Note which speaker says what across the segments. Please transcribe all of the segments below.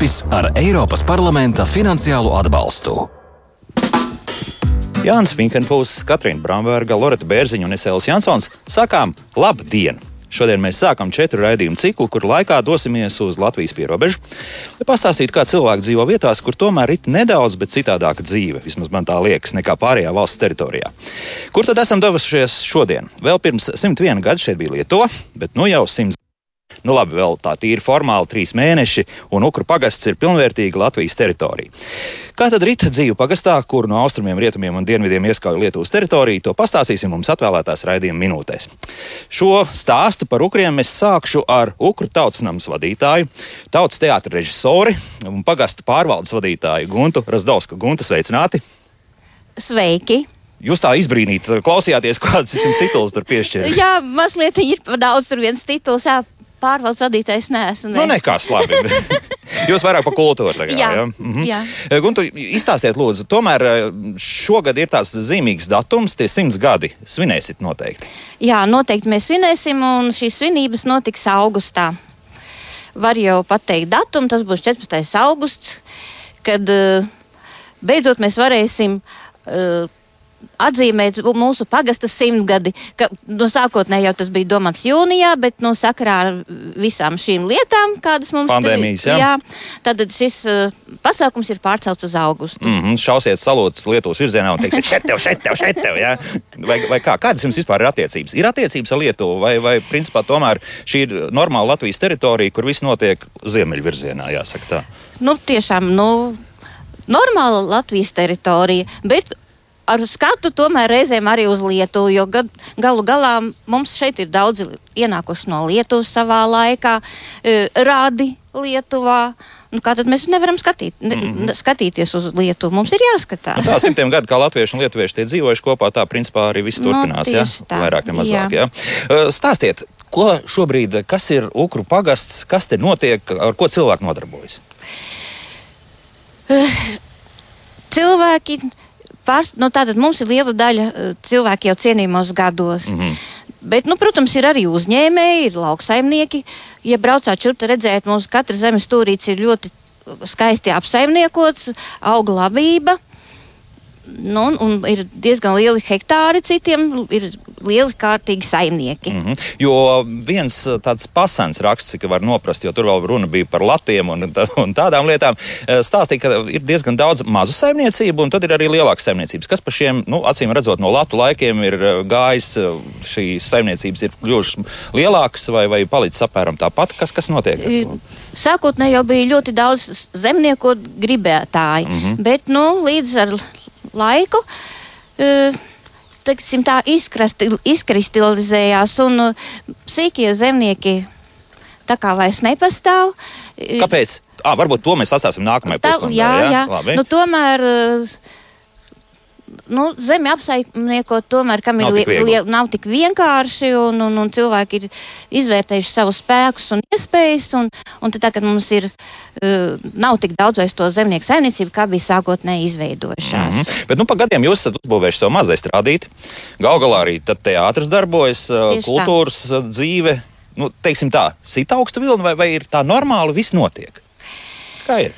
Speaker 1: tapis ar Eiropas parlamenta finansiālo atbalstu.
Speaker 2: Jānis Finkenfūss, Katrīna Bramberga, Loreta Bērziņa un Esēls Jansons sakām labdien! Šodien mēs sākam četru raidījumu ciklu, kur laikā dosimies uz Latvijas pierobežu, lai pastāstītu, kā cilvēki dzīvo vietās, kur tomēr ir nedaudz, bet citādāka dzīve, vismaz man tā liekas, nekā pārējā valsts teritorijā. Kur tad esam devušies šodien? Vēl pirms 101 gadu šeit bija Lietuva, bet nu jau 100 Nu, labi, vēl tā tīri formāli trīs mēneši, un Ukru pagasts ir pilnvērtīga Latvijas teritorija. Kā tad rīt dzīve pagastā, kur no austrumiem, rietumiem un dienvidiem ieskauj Lietuvas teritoriju, to pastāstīsim mums atvēlētās raidījuma minūtēs. Šo stāstu par ukriem es sākšu ar Ukru tautsnams vadītāju, tautas teātra režisori un pagasta pārvaldes vadītāju Guntu Razdovsku. Gunta, sveicināti!
Speaker 3: Sveiki!
Speaker 2: Jūs tā izbrīnīt, klausījāties, kādas jums tituls tur piešķirt?
Speaker 3: Jā, mazliet ir par daudz, tur viens tituls. Jā pārvaldes vadītājs neesmu.
Speaker 2: Ne. Nu, nekas labi. Jūs vairāk par kultūru tagad.
Speaker 3: Jā,
Speaker 2: ja?
Speaker 3: mhm. jā.
Speaker 2: Guntu, izstāstiet, lūdzu, tomēr šogad ir tāds zīmīgs datums, tie simts gadi. Svinēsit noteikti.
Speaker 3: Jā, noteikti mēs svinēsim, un šīs svinības notiks augustā. Var jau pateikt datumu, tas būs 14. augusts, kad beidzot mēs varēsim uh, atzīmēt mūsu pagasta simtgadi. Ka, no sākotnēji jau tas bija domāts jūnijā, bet no sakarā ar visām šīm lietām, kādas mums
Speaker 2: Pandēmijas,
Speaker 3: ir, jā. jā, tad šis uh, pasākums ir pārcelts uz augustu.
Speaker 2: Mm -hmm, šausiet salūtus Lietuvas virzienā un teiksiet, šeit tev, šeit tev, šeit tev. Jā? Vai, vai kā? Kādas jums vispār ir attiecības? Ir attiecības ar Lietuvu vai, vai principā tomēr šī ir normāla Latvijas teritorija, kur viss notiek ziemeļvirzienā, jāsaka tā?
Speaker 3: Nu, tiešām, nu, normāla Latvijas teritorija, bet ar skatu tomēr reizēm arī uz Lietuvu, jo gad, galu galā mums šeit ir daudzi ienākuši no Lietuvas savā laikā, e, rādi Lietuvā. Nu, kā tad mēs nevaram skatīt, ne, mm -hmm. skatīties uz Lietuvu? Mums ir jāskatās.
Speaker 2: Nu, tā simtiem gadu, kā latvieši un lietuvieši tie dzīvojuši kopā, tā principā arī viss nu, turpinās. Nu, ja?
Speaker 3: tā.
Speaker 2: Vairāk vai mazāk. Jā. Ja? Stāstiet, ko šobrīd, kas ir Ukru pagasts, kas te notiek, ar ko cilvēki nodarbojas?
Speaker 3: Cilvēki pārs, nu, tātad mums ir liela daļa eh, cilvēku jau cienījumos gados. Mm -hmm. Bet, nu, protams, ir arī uzņēmēji, ir lauksaimnieki. Ja braucāt šurp, tad redzēt, mums katra zemes stūrīts ir ļoti skaisti apsaimniekots, auga labība. Nu, un ir diezgan lieli hektāri, citiem ir lieli kārtīgi saimnieki. Mm -hmm.
Speaker 2: Jo viens uh, tāds pasens raksts, ka var noprast, jo tur vēl runa bija par latiem un, un tādām lietām, uh, stāstīja, ka ir diezgan daudz mazu saimniecību, un tad ir arī lielākas saimniecības. Kas par šiem, nu, acīm redzot, no latu laikiem ir uh, gājis, šīs saimniecības ir kļuvušas lielākas vai, vai palicis apmēram tāpat? Kas, kas notiek?
Speaker 3: Sākotnēji jau bija ļoti daudz zemnieku gribētāju, mm -hmm. bet nu, līdz ar laiku. Uh, Teiksim, tā izkristalizējās, un sīkie zemnieki tā kā vairs nepastāv.
Speaker 2: Kāpēc? À, varbūt to mēs atstāsim nākamajā pusē.
Speaker 3: Jā, jā. jā. Labi. Nu, tomēr uh, nu, zemi apsaimniekot, tomēr, kam nav ir tik, li, nav tik vienkārši, un, un, un cilvēki ir izvērtējuši savus spēkus un iespējas. Un, un tad, kad mums ir, uh, nav tik daudz vairs to zemnieku saimniecību, kā bija sākotnēji izveidojušās. Mm -hmm.
Speaker 2: Bet nu, pa gadiem jūs esat uzbūvējuši savu mazai strādīt. Galu galā arī teātris darbojas, uh, Tieši kultūras tā. Uh, dzīve. Nu, teiksim tā, sit augstu vilni vai, vai ir tā normāli, viss notiek? Kā ir?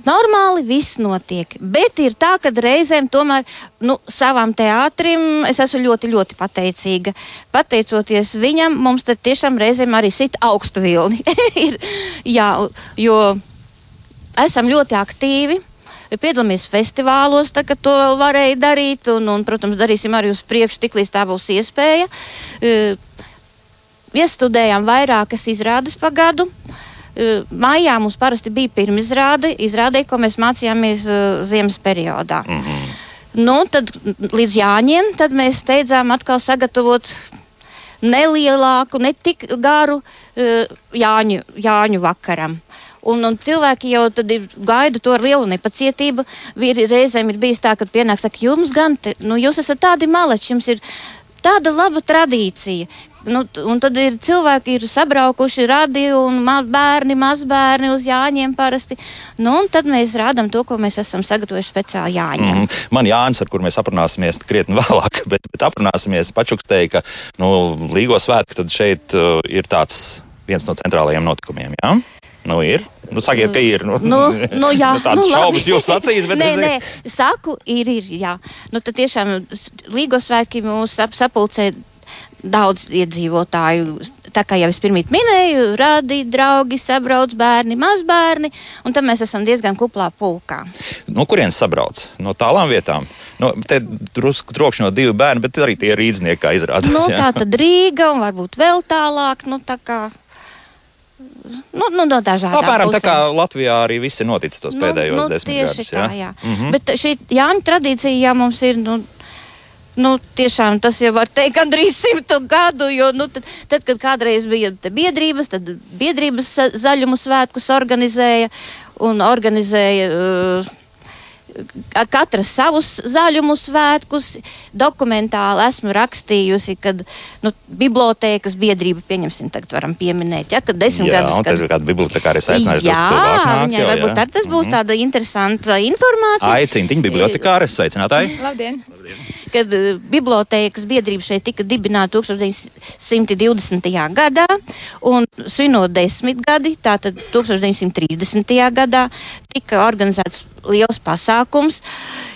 Speaker 3: Normāli viss notiek, bet ir tā, ka reizēm tomēr nu, savam teātrim es esmu ļoti, ļoti pateicīga. Pateicoties viņam, mums tiešām reizēm arī sit augstu vilni. ir, jā, jo esam ļoti aktīvi. Piedalāmies festivālos, tā, kad to varēja darīt, un, un, protams, darīsim arī uz priekšu, tiklīdz tā būs iespēja. Uh, iestudējām vairākas izrādes pagadu. Uh, Mājā mums parasti bija pirmizrāde, izrādē, ko mēs mācījāmies uh, ziemas periodā. Mm -hmm. Nu, tad līdz Jāņiem tad mēs steidzām atkal sagatavot nelielāku, ne tik garu uh, Jāņu, Jāņu vakaram. Un, un cilvēki jau ir gaida to ar lielu nepacietību. Vīri reizēm ir bijis tā, ka pienāk, saka, jums gan, te, nu, jūs esat tādi maleči, jums ir tāda laba tradīcija, Nu, un tad ir cilvēki, ir sabraukuši radi un ma bērni, mazbērni uz Jāņiem parasti. Nu, un tad mēs rādām to, ko mēs esam sagatavojuši speciāli Jāņiem.
Speaker 2: Mm. Man Jānis, ar kur mēs aprunāsimies krietni vēlāk, bet, bet aprunāsimies, pačukstēja, ka nu, Līgo svētki tad šeit uh, ir tāds viens no centrālajiem notikumiem. Jā? Nu, ir. Nu, sakiet, ka ir. Nu,
Speaker 3: Nu, nu, jā,
Speaker 2: nu, tādas
Speaker 3: nu,
Speaker 2: šaubas jūs acīs, bet
Speaker 3: nē,
Speaker 2: es
Speaker 3: nē, saku, ir, ir, jā. Nu, tad tiešām Līgo svētki mūs sap, sapulcē daudz iedzīvotāju. Tā kā jau es pirmie minēju, radi, draugi, sabrauc bērni, mazbērni, un tad mēs esam diezgan kuplā pulkā.
Speaker 2: No kurienes sabrauc? No tālām vietām. Nu, te drusku trokšņo divi bērni, bet arī tie ir rīznieki, kā izrādās.
Speaker 3: Nu,
Speaker 2: jā.
Speaker 3: tā tad Rīga un varbūt vēl tālāk, nu tā kā. Nu, nu, no dažādām
Speaker 2: Apmēram tā kā Latvijā arī viss ir noticis tos pēdējos nu, desmit gadus.
Speaker 3: Tā,
Speaker 2: jā?
Speaker 3: jā. Mm -hmm. Bet šī Jāņa tradīcija jā, mums ir. Nu, Nu, tiešām tas jau var teikt, gandrīz simtu gadu. Jo, nu, tad, tad, kad kādreiz bija te biedrības, tad biedrības zaļumu svētkus organizēja un organizēja. Uh, ka- Katra savus zaļumu svētkus. Dokumentāli esmu rakstījusi, kad nu, bibliotēkas biedrība, pieņemsim, tagad varam pieminēt, ja, kad desmit
Speaker 2: Jā,
Speaker 3: gadus.
Speaker 2: un tad kāda bibliotēkāra ir aicinājusi
Speaker 3: Jā, viņai
Speaker 2: jau,
Speaker 3: varbūt
Speaker 2: jā.
Speaker 3: arī tas būs tāda interesanta informācija.
Speaker 2: Aicintiņa bibliotekāre, sveicinātāji!
Speaker 4: Labdien!
Speaker 3: Kad uh, bibliotēkas biedrība šeit tika dibināta 1920. gadā un svinot desmitgadi, tātad 1930. gadā, tika organizēts liels pasākums.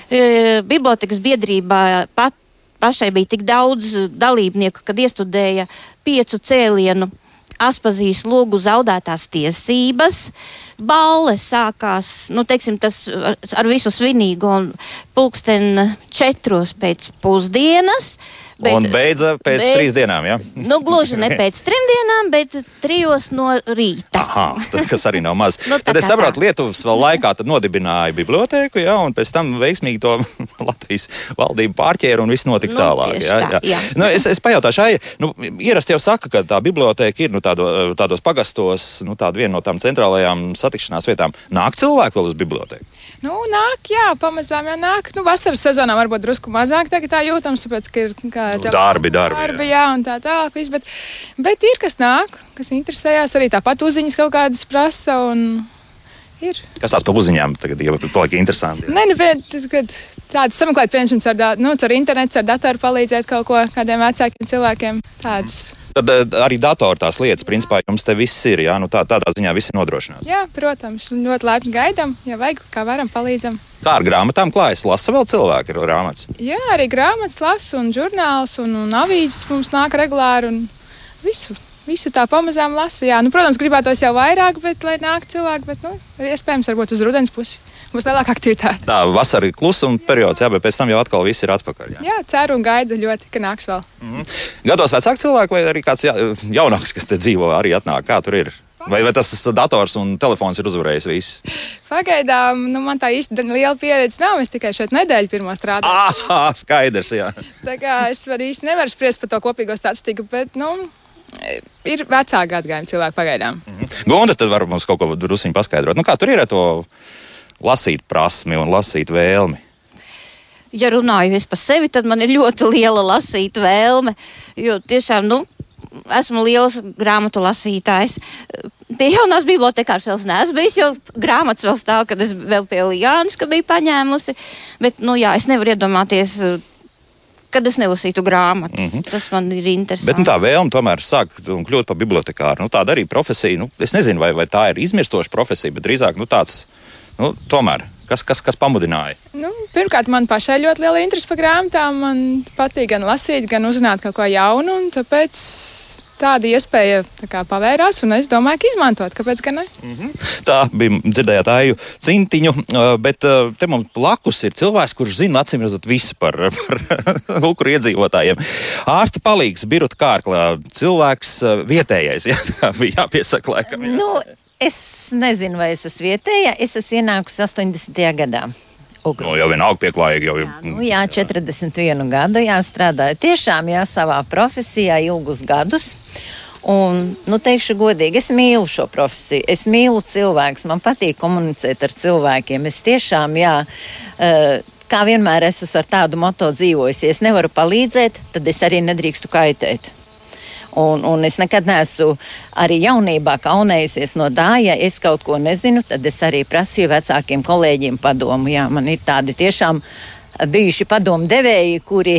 Speaker 3: E, Bibliotēkas biedrībā pat pašai bija tik daudz uh, dalībnieku, kad iestudēja piecu cēlienu Aspazīs lūgu zaudētās tiesības. Balle sākās, nu, teiksim, tas ar, visu svinīgu un pulksten četros pēc pusdienas.
Speaker 2: Un beidza pēc
Speaker 3: beidz-
Speaker 2: trīs dienām, jā?
Speaker 3: Nu, gluži ne pēc trim dienām, bet trijos no rīta.
Speaker 2: Aha, tad, kas arī nav maz.
Speaker 3: Nu,
Speaker 2: tad es saprotu. Lietuvas vēl laikā nodibināja bibliotēku, jā, un pēc tam veiksmīgi to Latvijas valdība pārķēra un viss notika
Speaker 3: Nu,
Speaker 2: tālāk.
Speaker 3: tieši
Speaker 2: Jā,
Speaker 3: tā,
Speaker 2: jā.
Speaker 3: jā.
Speaker 2: Nu, es, es pajautāšu, Aija, nu, ierasti jau saka, ka tā bibliotēka ir nu, tādo, tādos pagastos, nu, tāda viena no tām centrālajām satikšanās vietām. Nāk cilvēki vēl uz bibliotēku?
Speaker 4: Nu, nāk, jā, pamazām jau nāk. Nu, vasaras sezonā varbūt drusku mazāk tagad tā jūtams, tāpēc, ka ir kā,
Speaker 2: Nu, darbi, darbi,
Speaker 4: darbi jā, un tā tālāk. Viss, bet, bet ir kas nāk, kas interesējās, arī tāpat uzziņas kaut kādas prasa. Un... Ir.
Speaker 2: Kas tās pa uziņām tagad jau paliek interesanti? jā?
Speaker 4: Nē, nu, tādas sameklēt, piemēram, ar, nu, ar internetu, ar datoru palīdzēt kaut ko kādiem vecākiem cilvēkiem. Tādas.
Speaker 2: Tad eh, arī datorā tās lietas, principā, jums te viss ir, jā, nu, tā, tādā ziņā viss ir nodrošināts.
Speaker 4: Jā, protams, ļoti laipni gaidām, ja vajag, kā varam, palīdzam.
Speaker 2: Kā ar grāmatām klājas? Lasa vēl cilvēki ar grāmatas.
Speaker 4: Jā, arī grāmatas lasu, un žurnāls, un, un avīzes mums nāk regulāri. un Visu, visu tā pamazām lasa. Jā, nu, protams, gribētos jau vairāk, bet, lai nāk cilvēki, bet, nu, iespējams, varbūt uz rudens pusi būs lielāka aktivitāte.
Speaker 2: Tā vasara ir klusuma periods, jā, bet pēc tam jau atkal viss ir atpakaļ. Jā.
Speaker 4: Jā, ceru un gaidu ļoti, ka nāks vēl.
Speaker 2: Gados vecāki cilvēki vai arī kāds jā, jaunāks, kas te dzīvo, arī atnāk. Kā tur ir? Vai, vai tas dators un telefons ir uzvarējis visu?
Speaker 4: Pagaidām, nu, man tā īsti liela pieredze nav. Es tikai šeit nedēļu pirmo strādāju.
Speaker 2: Ah, skaidrs, jā.
Speaker 4: Tā kā es varu īsti nevaru spriest par to kopīgo statistiku, bet, nu, ir vecāka gadagājuma cilvēki pagaidām.
Speaker 2: Gonda, tad var mums kaut ko drusiņu paskaidrot. Nu, kā tur ir ar to lasīt prasmi un lasīt vēlmi?
Speaker 3: ja runāju es par sevi, tad man ir ļoti liela lasīt vēlme. Jo tiešām, nu, esmu liels grāmatu lasītājs. Pie jaunās bibliotekāras vēl neesmu bijis, jo grāmatas vēl stāv, kad es vēl pie Lijānas biju paņēmusi. Bet, nu, jā, es nevaru iedomāties. Kad es nelasītu grāmatas, mm -hmm. tas man ir interesanti.
Speaker 2: Bet nu, tā vēlme tomēr sāk un kļūt par bibliotekāru. Nu, tāda arī profesija. Nu, es nezinu, vai, vai tā ir izmirstoša profesija, bet drīzāk nu, tāds nu, tomēr. Kas, kas, kas pamudināja?
Speaker 4: Nu, pirmkārt, man pašai ļoti liela interese par grāmatām. Man patīk gan lasīt, gan uzzināt kaut ko jaunu. un Tāpēc tāda iespēja tā kā, pavērās, un es domāju, ka izmantot. Kāpēc gan ne?
Speaker 2: Tā bija dzirdējāt tāju cintiņu, bet te mums blakus ir cilvēks, kurš zina acīm redzot visu par, par ukru iedzīvotājiem. Ārsta palīgs, birota kārklā, cilvēks vietējais, jā, tā bija jāpiesaka laikam. Jā.
Speaker 5: Nu, es nezinu, vai es esmu vietēja. Es esmu ienākusi 80. gadā. Ugru.
Speaker 2: Nu, jau vienalga pieklājīgi, jau
Speaker 5: Jā, nu, jā, 41 gadu jāstrādāju tiešām jā, savā profesijā ilgus gadus. Un, nu, teikšu godīgi, es mīlu šo profesiju. Es mīlu cilvēkus, man patīk komunicēt ar cilvēkiem. Es tiešām, jā, eh, kā vienmēr esmu ar tādu moto dzīvojis. Ja es nevaru palīdzēt, tad es arī nedrīkstu kaitēt. Un, un es nekad neesmu arī jaunībā kaunējusies no tā, ja es kaut ko nezinu, tad es arī prasīju vecākiem kolēģiem padomu. Jā, man ir tādi tiešām bijuši padomu devēji, kuri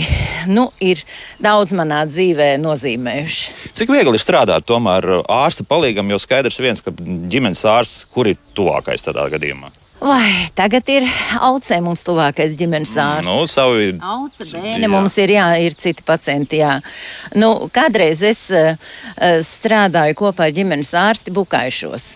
Speaker 5: nu, ir daudz manā dzīvē nozīmējuši.
Speaker 2: Cik viegli ir strādāt tomēr ārsta palīgam, jo skaidrs viens, ka ģimenes ārsts, kur ir tuvākais tādā gadījumā?
Speaker 5: Vai tagad ir aucē mums tuvākais ģimenes ārsts?
Speaker 2: Nu, savi...
Speaker 5: Auca bēne mums ir, jā, ir citi pacienti, jā. Nu, kādreiz es uh, strādāju kopā ar ģimenes ārsti Bukaišos.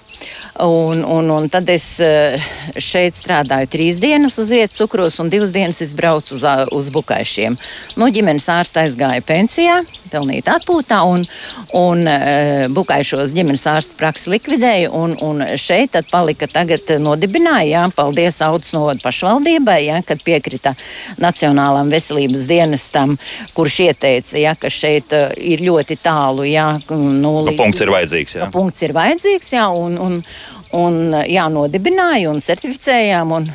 Speaker 5: Un, un, un tad es uh, šeit strādāju trīs dienas uz vietas cukros un divas dienas es braucu uz, uz Bukaišiem. Nu, ģimenes ārsta aizgāja pensijā, pelnīt atpūtā un, un uh, Bukaišos ģimenes ārsta praksi likvidēja un, un šeit tad palika tagad nodibināja jā, paldies Audas novada pašvaldībai, jā, kad piekrita Nacionālam veselības dienestam, kurš ieteica, jā, ka šeit uh, ir ļoti tālu. Jā,
Speaker 2: nu, nu, punkts ir vajadzīgs. Jā.
Speaker 5: Punkts ir vajadzīgs, jā, un, un, un jā, nodibināja un certificējām. Un,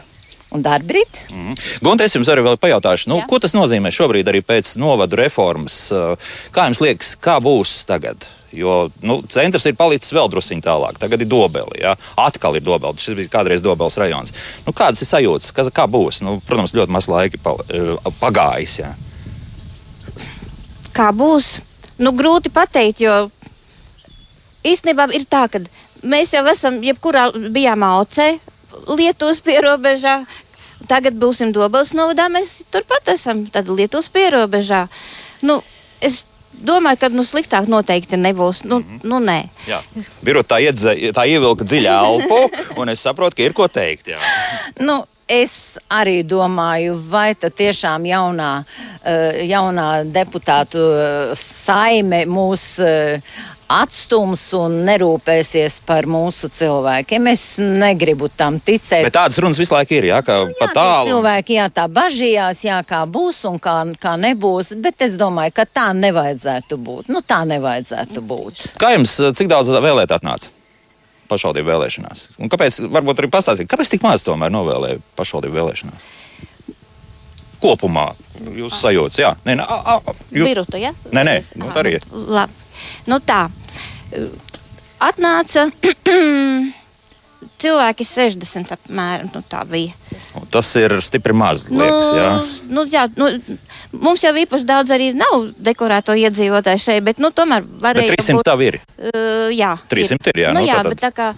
Speaker 5: un darbīt.
Speaker 2: Mm. Gunte, es jums arī pajautāšu, nu, Jā. ko tas nozīmē šobrīd arī pēc novadu reformas? Kā jums liekas, kā būs tagad? Jo nu, centrs ir palicis vēl druskuļi tālāk. Tagad ir dobeli. Ja? Atkal ir dobeli. Šis bija kādreiz dobeles rajons. Nu, kādas ir sajūtas? Kas, kā būs? Nu, protams, ļoti maz laika eh, pagājis. Ja?
Speaker 3: Kā būs? Nu, grūti pateikt, jo īstenībā ir tā, ka mēs jau esam, jebkurā bijām aucē, Lietuvas pierobežā. Tagad būsim Dobelas novadā, mēs turpat esam Lietuvas pierobežā. Nu, es domāju, ka nu, sliktāk noteikti nebūs. Nu, mm -hmm. nu, nē.
Speaker 2: Jā, Birota tā, iedze, tā ievilka dziļā elpu, un es saprotu, ka ir ko teikt. Jā.
Speaker 5: Nu, Es arī domāju, vai tā tiešām jaunā, eh, jaunā deputātu eh, saime mūs eh, atstums un nerūpēsies par mūsu cilvēkiem. Es negribu tam ticēt.
Speaker 2: Bet tādas runas visu laiku ir, jā, ka nu, jā, pat tālu.
Speaker 5: Cilvēki, jā, tā bažījās, jā, kā būs un kā, kā nebūs, bet es domāju, ka tā nevajadzētu būt. Nu, tā nevajadzētu būt.
Speaker 2: Kā jums, cik daudz vēlēt atnāca? Pašvaldību vēlēšanās. Un kāpēc, varbūt arī pastāstīt, kāpēc tik maz tomēr novēlēja pašvaldību vēlēšanās? Kopumā jūs sajūtat, jā, nē, nē,
Speaker 3: jū... Biruta, ja?
Speaker 2: nē, nē, nu, arī.
Speaker 3: Labi. Nu tā, atnāca cilvēki 60 apmēram. Nu, tā bija.
Speaker 2: Nu, tas ir stipri maz. Liekas, nu, jā.
Speaker 3: Nu, jā, nu, mums jau īpaši daudz arī nav deklarēto iedzīvotāju šeit, bet nu, tomēr varēja.
Speaker 2: Bet 300 būt, tā ir.
Speaker 3: Uh, jā,
Speaker 2: 300 ir. ir jā,
Speaker 3: nu,
Speaker 2: nu,
Speaker 3: jā bet, kā,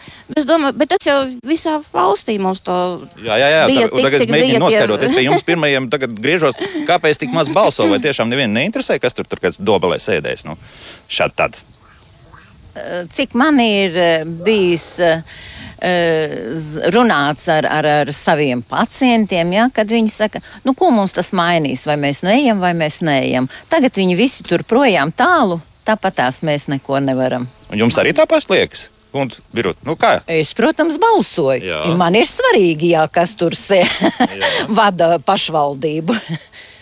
Speaker 3: domāju, bet tas jau visā valstī mums to
Speaker 2: jā, jā, jā, bija. Tā, tik, tagad mēģinu noskaidrot, tie... es pie jums pirmajiem tagad griežos, kāpēc tik maz balso, vai tiešām nevienu neinteresē, kas tur, tur kāds dobelē sēdēs. Nu, šādi tad.
Speaker 5: Cik man ir bijis runāts ar, ar, ar saviem pacientiem, ja, kad viņi saka, nu, ko mums tas mainīs, vai mēs nu ejam, vai mēs neejam. Tagad viņi visi tur projām tālu, tāpat tās mēs neko nevaram.
Speaker 2: Un jums arī tāpat liekas? Un, birut, nu kā?
Speaker 5: es, protams, balsoju. Jā. Man ir svarīgi, jā, kas tur vada pašvaldību.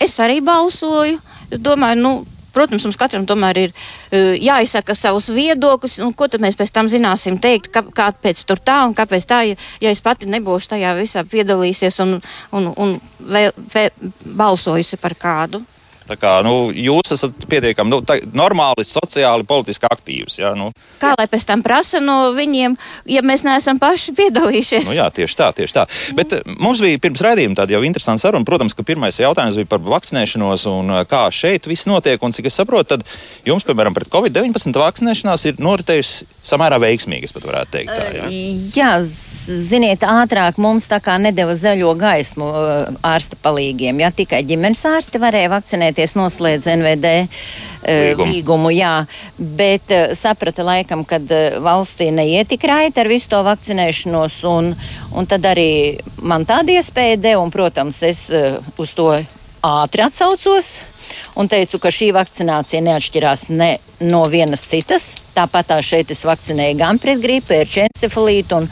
Speaker 3: es arī balsoju. Domāju, nu, Protams, mums katram tomēr ir uh, jāizsaka savus viedokļus, un ko tad mēs pēc tam zināsim teikt, kā, kāpēc tur tā un kāpēc tā, ja, ja es pati nebūšu tajā visā piedalīsies un, un, un vēl, vēl balsojusi par kādu.
Speaker 2: Tā kā, nu, jūs esat pietiekami nu, tā, normāli, sociāli, politiski aktīvs. Ja, nu.
Speaker 3: Kā lai pēc tam prasa no viņiem, ja mēs neesam paši piedalījušies?
Speaker 2: Nu, jā, tieši tā, tieši tā. Nu. Bet eh, mums bija pirms raidījuma tāda jau interesanta saruna. Protams, ka pirmais jautājums bija par vakcinēšanos un eh, kā šeit viss notiek. Un cik es saprotu, tad jums, piemēram, pret Covid-19 vakcinēšanās ir noritējusi samērā veiksmīgi, es pat varētu teikt. Tā, jā.
Speaker 5: jā, ziniet, ātrāk mums tā kā nedeva zaļo gaismu ārsta palīgiem. Jā, tikai ģimenes ārsti varēja vakcinēt vakcinēties, noslēdz NVD eh, līgumu. līgumu jā, bet uh, saprata laikam, ka uh, eh, valstī neiet tik raiti ar visu to vakcinēšanos, un, un tad arī man tāda iespēja deva, un, protams, es uz to ātri atsaucos un teicu, ka šī vakcinācija neatšķirās ne no vienas citas. Tāpat tā šeit es vakcinēju gan pret gripu, encefalītu. Un,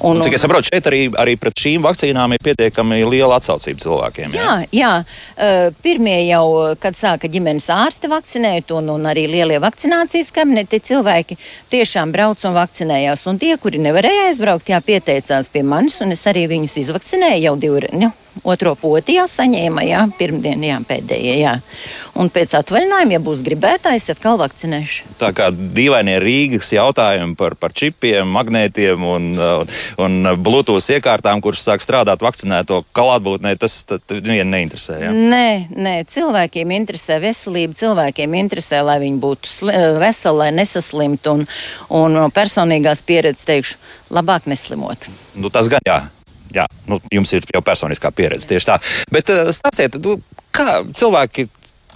Speaker 2: un, un, Cik es saprotu, šeit arī, arī pret šīm vakcīnām ir pietiekami liela atsaucība cilvēkiem.
Speaker 5: Jā, jā. jā. pirmie jau, kad sāka ģimenes ārste vakcinēt, un, un arī lielie vakcinācijas kabineti, cilvēki tiešām brauc un vakcinējās. Un tie, kuri nevarēja aizbraukt, jā, pieteicās pie manis, un es arī viņus izvakcinēju jau divreiz. Nu, otro poti jau saņēma, jā, pirmdien, jā, pēdējie, jā. Un pēc atvaļinājuma, ja būs gribētājs, atkal vakcinēšu.
Speaker 2: Tā kā dīvainie Rīgas jautājumi par, par čipiem, magnētiem un, uh, un Bluetooth iekārtām, kuras sāk strādāt vakcinēto klātbūtnē, tas nevienu neinteresē. Ja?
Speaker 5: Nē, nē, cilvēkiem interesē veselība, cilvēkiem interesē, lai viņi būtu veseli, lai nesaslimtu. Un, un personīgās pieredzes teikšu, labāk neslimot.
Speaker 2: Nu, tas gan jā. Jā, nu, jums ir jau personiskā pieredze tieši tā. Bet uh, stāstiet, nu, kā cilvēki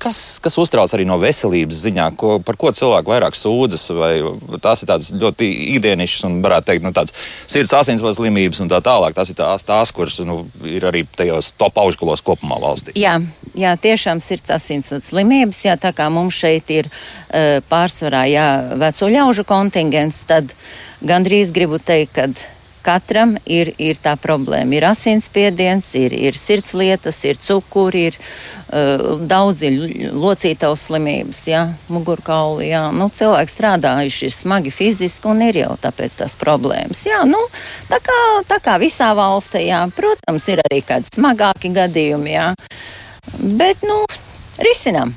Speaker 2: kas, kas uztrauc arī no veselības ziņā, ko, par ko cilvēki vairāk sūdzas. Tās ir tādas ļoti ikdienišķas un, varētu teikt, nu, tādas sirds asinsvads slimības un tā tālāk. Tās ir tās, tās kuras nu, ir arī tajos top augšgalos kopumā valstī.
Speaker 5: Jā, jā tiešām sirds asinsvads slimības. Jā, tā kā mums šeit ir uh, pārsvarā jā, veco ļaužu kontingents, tad gandrīz gribu teikt, ka Katram ir, ir tā problēma. Ir asinsspiediens, ir, ir sirdslietas, ir cukuri, ir uh, daudzi locītavas slimības, jā, mugurkauli. Jā. Nu, cilvēki strādājuši ir smagi fiziski un ir jau tāpēc tās problēmas. Jā, nu, tā, kā, tā kā visā valstī, jā. protams, ir arī kādi smagāki gadījumi, jā. bet nu, risinām.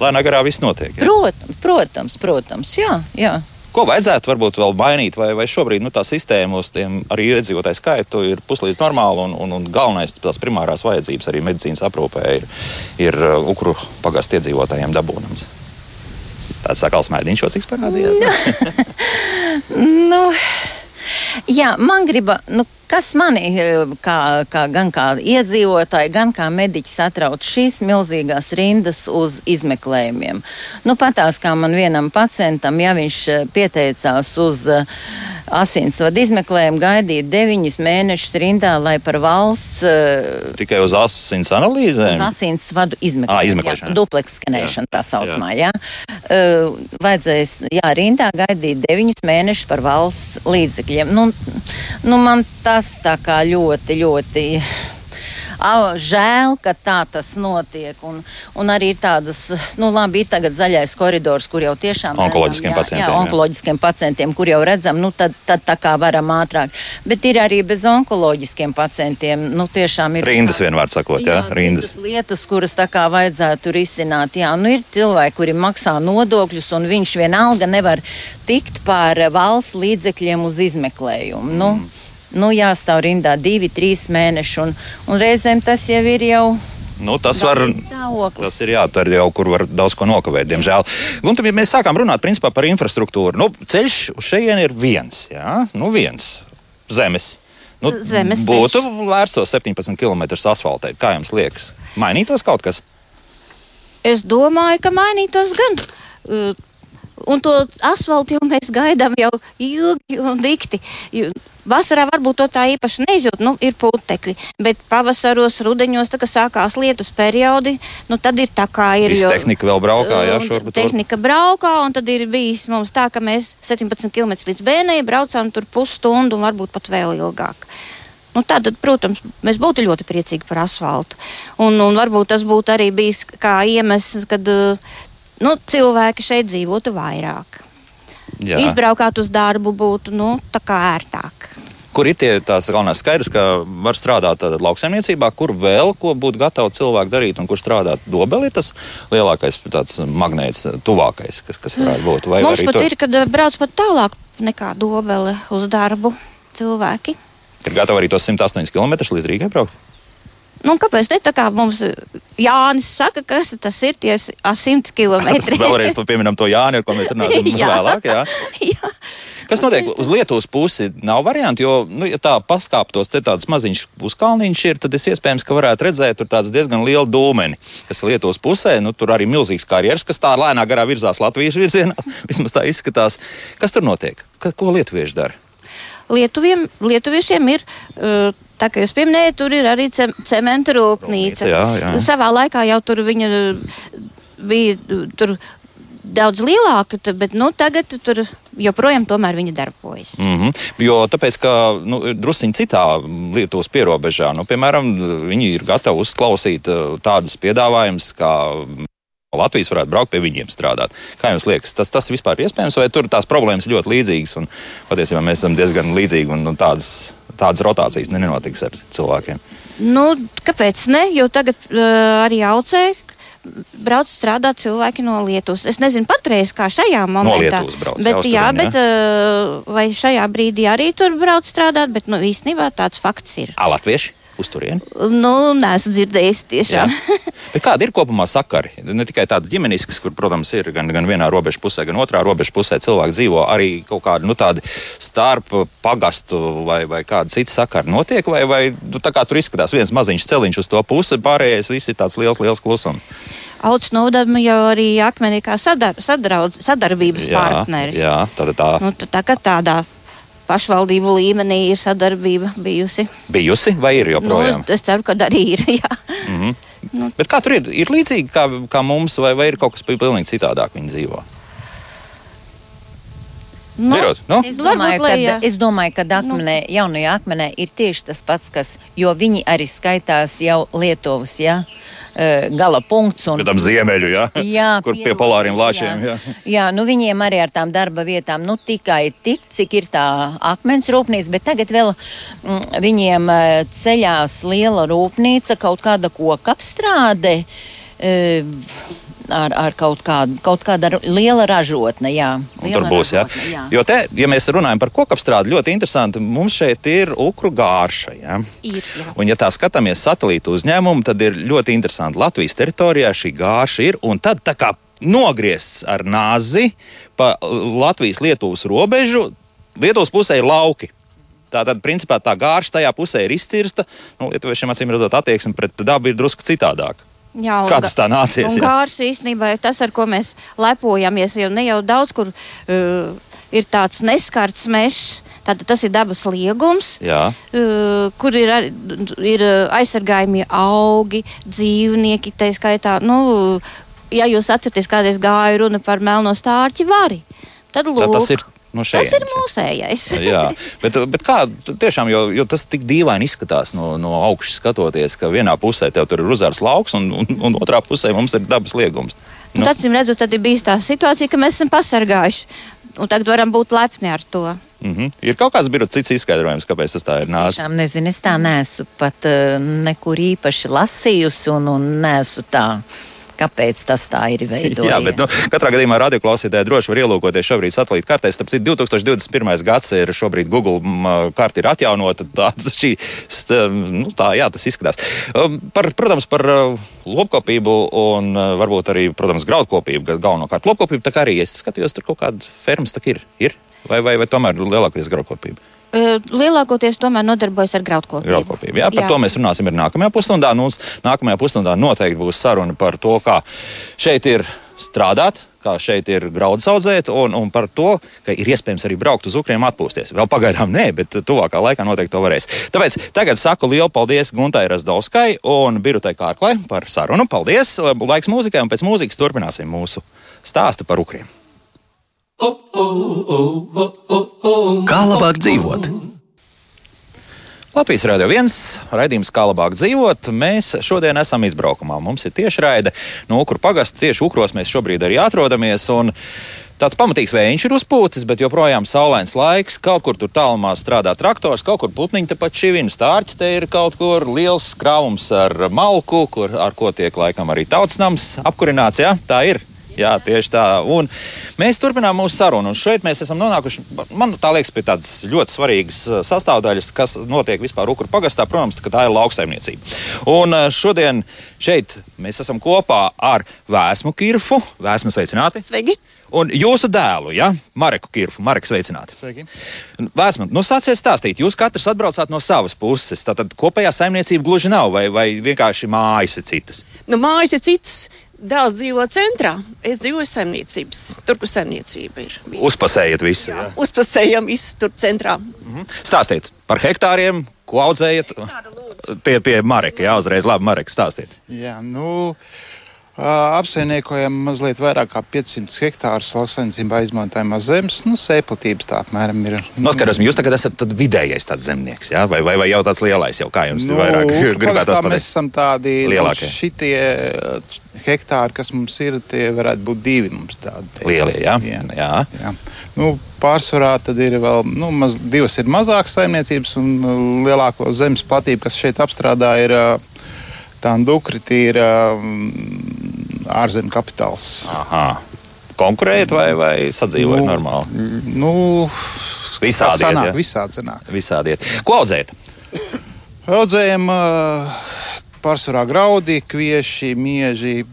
Speaker 2: Lēnā garā viss notiek.
Speaker 5: Jā? Protams, protams, protams, jā. jā.
Speaker 2: Ko vajadzētu varbūt vēl mainīt, vai, vai šobrīd nu, tā sistēma uz tiem arī iedzīvotāju skaitu ir puslīdz normāla un, un, un galvenais tās primārās vajadzības arī medicīnas aprūpē ir, ir uh, ukru pagastu iedzīvotājiem dabūnams? Tāds sakals mēdīņš jau cik parādījās?
Speaker 5: nu, jā, man griba, nu, Kas mani eh, kā, kā, gan kā iedzīvotāji, gan kā mediķi satrauc šīs milzīgās rindas uz izmeklējumiem? Nu, patās kā man vienam pacientam, ja viņš eh, pieteicās uz uh, asinsvadu izmeklējumu gaidīt deviņus mēnešus rindā, lai par valsts.
Speaker 2: Tikai uz asins analīzēm?
Speaker 5: Uz asinsvadu izmeklēšanu. À, izmeklēšana. Jā, dupleks skanēšana tā saucamā, jā. jā. Vajadzēs, jā, rindā gaidīt deviņus mēnešus par valsts līdzekļiem. Nu, nu man tas tā kā ļoti, ļoti žēl, ka tā tas notiek. Un, un arī ir tādas, nu, labi, ir tagad zaļais koridors, kur jau tiešām
Speaker 2: onkoloģiskiem
Speaker 5: redzam,
Speaker 2: pacientiem.
Speaker 5: Jā, jā, onkoloģiskiem pacientiem, kur jau redzam, nu, tad, tad tā kā varam ātrāk. Bet ir arī bez onkoloģiskiem pacientiem. Nu, tiešām ir
Speaker 2: rindas vienmēr sakot, jā, jā rindas.
Speaker 5: Lietas, kuras tā kā vajadzētu risināt. Jā, nu, ir cilvēki, kuri maksā nodokļus, un viņš vienalga nevar tikt pār valsts līdzekļiem uz izmeklējumu. Nu, mm. Nu, nu, jāstāv rindā divi, trīs mēneši, un, un reizēm tas jau ir jau.
Speaker 2: Nu, tas, var, tas ir jā, tur jau kur var daudz ko nokavēt, diemžēl. Un tad, ja mēs sākām runāt principā, par infrastruktūru, nu, ceļš uz šejienes ir viens, jā, nu, viens zemes. Nu,
Speaker 3: zemes
Speaker 2: būtu vērts tos 17 km asfaltēt. Kā jums liekas? Mainītos kaut kas?
Speaker 3: Es domāju, ka mainītos gan. Un to asfaltu jau mēs gaidām jau ilgi un dikti. Vasarā varbūt to tā īpaši neizjūt, nu, ir putekļi, bet pavasaros, rudeņos, tā kā sākās lietus periodi, nu, tad ir tā kā ir.
Speaker 2: Jo, tehnika vēl braukā, jā, šurp.
Speaker 3: Tehnika braukā, un tad ir bijis mums tā, ka mēs 17 km līdz Bēnei braucām tur pusstundu un varbūt pat vēl ilgāk. Nu, tad, protams, mēs būtu ļoti priecīgi par asfaltu. Un, un varbūt tas būtu arī bijis kā iemesls, kad nu, cilvēki šeit dzīvotu vairāk. Jā. Izbraukāt uz darbu būtu nu, ērtāk.
Speaker 2: Kur ir tie tās galvenās skaidrs, ka var strādāt lauksaimniecībā, kur vēl ko būtu gatavi cilvēki darīt un kur strādāt dobeli, tas lielākais magnēts, tuvākais, kas, kas varētu būt.
Speaker 3: Vai Mums pat tur... ir, kad brauc pat tālāk nekā dobele uz darbu cilvēki.
Speaker 2: Ir gatavi arī tos 108 km līdz Rīgai braukt?
Speaker 3: Nu, kāpēc ne tā kā mums Jānis saka, kas tas ir tie 100 km?
Speaker 2: Vēlreiz to pieminam to Jāni, ar ko mēs runāsim jā. vēlāk. Jā. jā. Kas notiek uz Lietuvas pusi? Nav variantu, jo, nu, ja tā paskāptos, te tāds maziņš puskalniņš ir, tad es iespējams, ka varētu redzēt tur tāds diezgan lielu dūmeni, kas ir Lietuvas pusē. Nu, tur arī milzīgs karjeras, kas tā lēnā garā virzās Latvijas virzienā. Vismaz tā izskatās. Kas tur notiek? Ko lietuvieši dara?
Speaker 3: Lietuviem, lietuviešiem ir. Uh, Tā kā jūs pieminējāt, tur ir arī cementa rūpnīca.
Speaker 2: Jā, jā.
Speaker 3: Savā laikā jau tur viņa bija tur daudz lielāka, bet nu, tagad tur joprojām viņa darbojas.
Speaker 2: Mm -hmm. Jo tāpēc, ka nu, druskuļi citā Lietuvas pierobežā, nu, piemēram, viņi ir gatavi uzklausīt uh, tādus piedāvājumus, kā Latvijas varētu braukt pie viņiem strādāt. Kā jums liekas, tas, tas vispār ir iespējams, vai tur tās problēmas ļoti līdzīgas? Patiesībā mēs esam diezgan līdzīgi un, un tādas, tādas rotācijas nenotiks ar cilvēkiem.
Speaker 3: Nu, kāpēc ne? Jo tagad uh, arī aucē brauc strādāt cilvēki no Lietuvas. Es nezinu patreiz, kā šajā momentā.
Speaker 2: Lietuvas brauc,
Speaker 3: bet,
Speaker 2: jā,
Speaker 3: jā, bet uh, vai šajā brīdī arī tur brauc strādāt, bet nu, īstenībā tāds fakts ir.
Speaker 2: Ā, latvieši uz turieni.
Speaker 3: Nu, neesmu dzirdējis tiešām.
Speaker 2: Kāda ir kopumā sakari? Ne tikai tāda ģimeniskas, kur, protams, ir gan, gan vienā robežas pusē, gan otrā robežas pusē cilvēki dzīvo, arī kaut kādi nu, starp pagastu vai, vai kāda cita sakara notiek, vai, vai nu, tā kā tur izskatās viens maziņš celiņš uz to pusi, pārējais viss ir tāds liels, liels klusums.
Speaker 3: Auts novadama jau arī akmenī kā sadar, sadraudz, sadarbības
Speaker 2: Jā,
Speaker 3: partneri.
Speaker 2: jā, tā, tā
Speaker 3: Nu, tā kā tādā pašvaldību līmenī ir sadarbība bijusi.
Speaker 2: bijusi vai ir
Speaker 3: Nu,
Speaker 2: joprojām?
Speaker 3: es, es ceru, ka arī ir. Jā.
Speaker 2: Bet kā tur ir? Ir līdzīgi kā, kā mums, vai, vai ir kaut kas pilnīgi citādāk viņi dzīvo?
Speaker 3: Nu,
Speaker 2: Birot, nu?
Speaker 5: Es
Speaker 3: Nu,
Speaker 5: domāju, ka, es domāju, ka akmenē, jaunajā akmenē ir tieši tas pats, kas, jo viņi arī skaitās jau Lietuvas ja, eh, gala punkts. Un,
Speaker 2: Tam ziemeļu, jā?
Speaker 5: Jā,
Speaker 2: kur pie polāriem lāčiem. Jā.
Speaker 5: Jā. jā, nu viņiem arī ar tām darba vietām nu, tikai tik, cik ir tā akmens rūpnīca, bet tagad vēl mm, viņiem eh, ceļās liela rūpnīca, kaut kāda koka apstrāde. eh, Ar, ar kaut kādu, kaut kāda liela ražotne, jā. Liela
Speaker 2: tur būs, jā.
Speaker 5: ražotne, jā.
Speaker 2: Jo te, ja mēs runājam par kokapstrādi, ļoti interesanti, mums šeit ir ukru gārša. Jā.
Speaker 3: Ir, jā.
Speaker 2: Un, ja tā skatāmies satelītu uzņēmumu, tad ir ļoti interesanti. Latvijas teritorijā šī gārša ir, un tad tā kā nogriezts ar nāzi pa Latvijas-Lietuvas robežu, Lietuvas pusē ir lauki. Tātad, principā, tā gārša tajā pusē ir izcirsta. Nu, Lietuviešiem acīm redzot, attieksme pret dabu ir drusku citādāka.
Speaker 3: Jā, un
Speaker 2: Kā tas tā nācies,
Speaker 3: Un gārs īstenībā ir tas, ar ko mēs lepojamies. Jo ne jau daudz, kur uh, ir tāds neskarts mežs, tātad tas ir dabas liegums. Uh, kur ir, arī- ir uh, aizsargājumie augi, dzīvnieki, tā skaitā. Nu, ja jūs atceraties, kādreiz gāja runa par melno stārķi vari, tad lūk,
Speaker 2: Tā, tas ir no
Speaker 3: tas
Speaker 2: šejienes,
Speaker 3: ir mūsējais.
Speaker 2: Jā, bet, bet kā tiešām, jo, jo tas tik dīvaini izskatās no, no augšas skatoties, ka vienā pusē tev tur ir uzārs lauks, un, un, un otrā pusē mums ir dabas liegums.
Speaker 3: Nu, tad, acīm redzot, tad ir bijis tā situācija, ka mēs esam pasargājuši. Un tagad varam būt lepni ar to.
Speaker 2: Mm -hmm. Ir kaut kāds birot cits izskaidrojums, kāpēc tas tā ir nācis.
Speaker 5: Tiešām nezinu, es tā neesmu pat uh, nekur īpaši lasījusi un, un neesmu tā. Kāpēc tas tā ir veidojies?
Speaker 2: Jā, bet nu, katrā gadījumā radioklausītāji droši var ielūkoties šobrīd satelīta kartē. Citu, 2021. gads ir šobrīd Google m, karte ir atjaunota. Tā, šī, nu, tā, jā, tas izskatās. Um, Par, protams, par uh, lopkopību un uh, varbūt arī, protams, graudkopību, galvenokārt lopkopību. Tā kā arī es skatījos, tur kaut kāda fermas tā ir. ir? Vai, vai, vai tomēr lielākoties graudkopība?
Speaker 3: Lielākoties tomēr nodarbojas ar graudkopību.
Speaker 2: Graudkopība. Jā, par jā. to mēs runāsim arī nākamajā pusstundā. Nu, nākamajā pusstundā noteikti būs saruna par to, kā šeit ir strādāt, kā šeit ir grauds audzēt, un, un par to, ka ir iespējams arī braukt uz Ukriem atpūsties. Vēl pagaidām nē, bet tuvākā laikā noteikti to varēs. Tāpēc tagad saku lielu paldies Guntai Razdovskai un Birutai Kārklai par sarunu. Paldies! Laiks mūzikai, un pēc mūzikas turpināsim mūsu stāstu par Ukriem.
Speaker 1: Kā labāk dzīvot?
Speaker 2: Latvijas Rādio 1 raidījums, kā labāk dzīvot. Mēs šodien esam izbraukumā. Mums ir tieši raide no Ukru pagasta. Tieši Ukros mēs šobrīd arī atrodamies. Tāds pamatīgs vējš ir uzpūtis, bet joprojām saulains laiks. Kaut kur tur tālumā strādā traktors, kaut kur putniņi tepat šķivina stārķis. Te ir kaut kur liels krāvums ar malku, kur, ar ko tiek laikam arī tautsnams apkurināts. Ja? Tā ir. Jā, tieši tā. Un mēs turpinām mūsu sarunu. Un šeit mēs esam nonākuši, man tā liekas, pie tādas ļoti svarīgas uh, sastāvdaļas, kas notiek vispār Ukru pagastā. Protams, ka tā ir lauksaimniecība. Un uh, šodien šeit mēs esam kopā ar Vēsmu Kirfu. Vēsmu sveicināti!
Speaker 6: Sveiki!
Speaker 2: Un jūsu dēlu, ja? Mareku Kirfu. Marek, sveicināti!
Speaker 6: Sveiki.
Speaker 2: Vēsmu, nu sāciet stāstīt. Jūs katrs atbraucāt no savas puses. Tātad kopējā saimniecība gluži nav, vai, vai vienkārši mājas ir citas?
Speaker 6: Nu, mājas ir cits. Dēls dzīvo centrā. Es dzīvoju saimniecības. Tur, kur saimniecība ir.
Speaker 2: Uzpasējiet visu. Ja?
Speaker 6: Uzpasējam visu tur centrā.
Speaker 2: Stāstiet par hektāriem, ko audzējat. Pie, pie Mareka, jā, uzreiz labi, Mareka, stāstiet.
Speaker 7: Jā, nu, Apsaimniekojam mazliet vairāk kā 500 hektārus lauksaimniecībā izmantojamās zemes. Nu, sēplotības tā apmēram ir.
Speaker 2: Noskaros, jūs tagad esat vidējais tāds zemnieks, jā? vai, vai, vai jau tāds lielais, jau kā jums nu, ir vairāk
Speaker 7: gribētu pateikt? Mēs esam tādi lielākie. Nu, šitie hektāri, kas mums ir, tie varētu būt divi mums tādi.
Speaker 2: Lielie, jā? Jā. jā. jā.
Speaker 7: Nu, pārsvarā tad ir vēl nu, maz, divas ir mazākas saimniecības un lielāko zemes platību, kas šeit apstrādā, ir tā dukri, ir ārzemju kapitāls.
Speaker 2: Aha. Konkurēt vai, vai sadzīvot nu, normāli?
Speaker 7: Nu,
Speaker 2: visādi
Speaker 7: sanāk, ja? visādi sanāk.
Speaker 2: Visādi iet. Ko audzēt?
Speaker 7: Audzējam pārsvarā graudi, kvieši, mieži,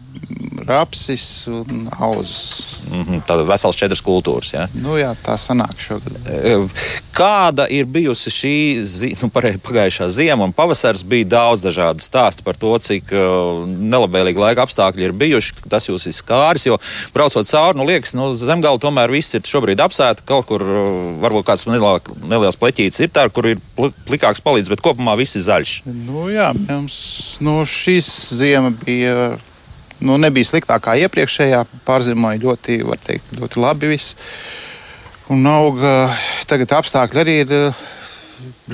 Speaker 7: rapsis un auzas.
Speaker 2: Mm -hmm, Tāda vesels četras kultūras. Ja?
Speaker 7: Nu, jā, tā sanāk šogad.
Speaker 2: E, kāda ir bijusi šī zi nu, pagājušā ziema un pavasars? Bija daudz dažādu stāstu par to, cik uh, nelabvēlīgi laika apstākļi ir bijuši. Tas jūs ir skāris, jo braucot cauri, nu, liekas, nu, zemgāli tomēr viss ir šobrīd apsēta. Kaut kur uh, varbūt kāds neliels pleķītis ir tā, kur ir pl plikāks palīdz, bet kopumā viss ir zaļš.
Speaker 7: Nu, jā, mums nu, šīs ziema bija nu, nebija sliktāk kā iepriekšējā. Pārzīmoja ļoti, teikt, ļoti labi. Viss. Un auga tagad apstākļi arī ir eh,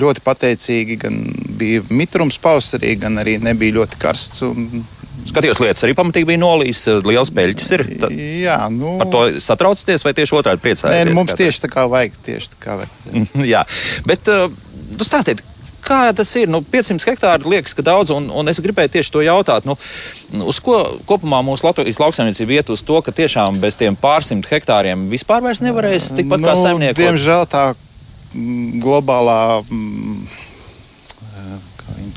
Speaker 7: ļoti pateicīgi. Gan bija mitrums pavasarī, gan arī nebija ļoti karsts. Un,
Speaker 2: Skatījos, lietas arī pamatīgi bija nolīs, eh, liels peļķis ir.
Speaker 7: Ta, jā, nu,
Speaker 2: par to satraucaties vai tieši otrādi priecājaties?
Speaker 7: Nē, nu, mums tieši tā kā vajag. Tieši tā kā vajag.
Speaker 2: jā, bet uh, tu stāstiet, kā tas ir? Nu, 500 hektāri liekas, ka daudz, un, un es gribēju tieši to jautāt. Nu, uz ko kopumā mūsu Latvijas lauksaimniecība iet uz to, ka tiešām bez tiem pārsimt hektāriem vispār nevarēs tikpat
Speaker 7: nu,
Speaker 2: kā saimnieki?
Speaker 7: Diemžēl tā mm, globālā. Mm,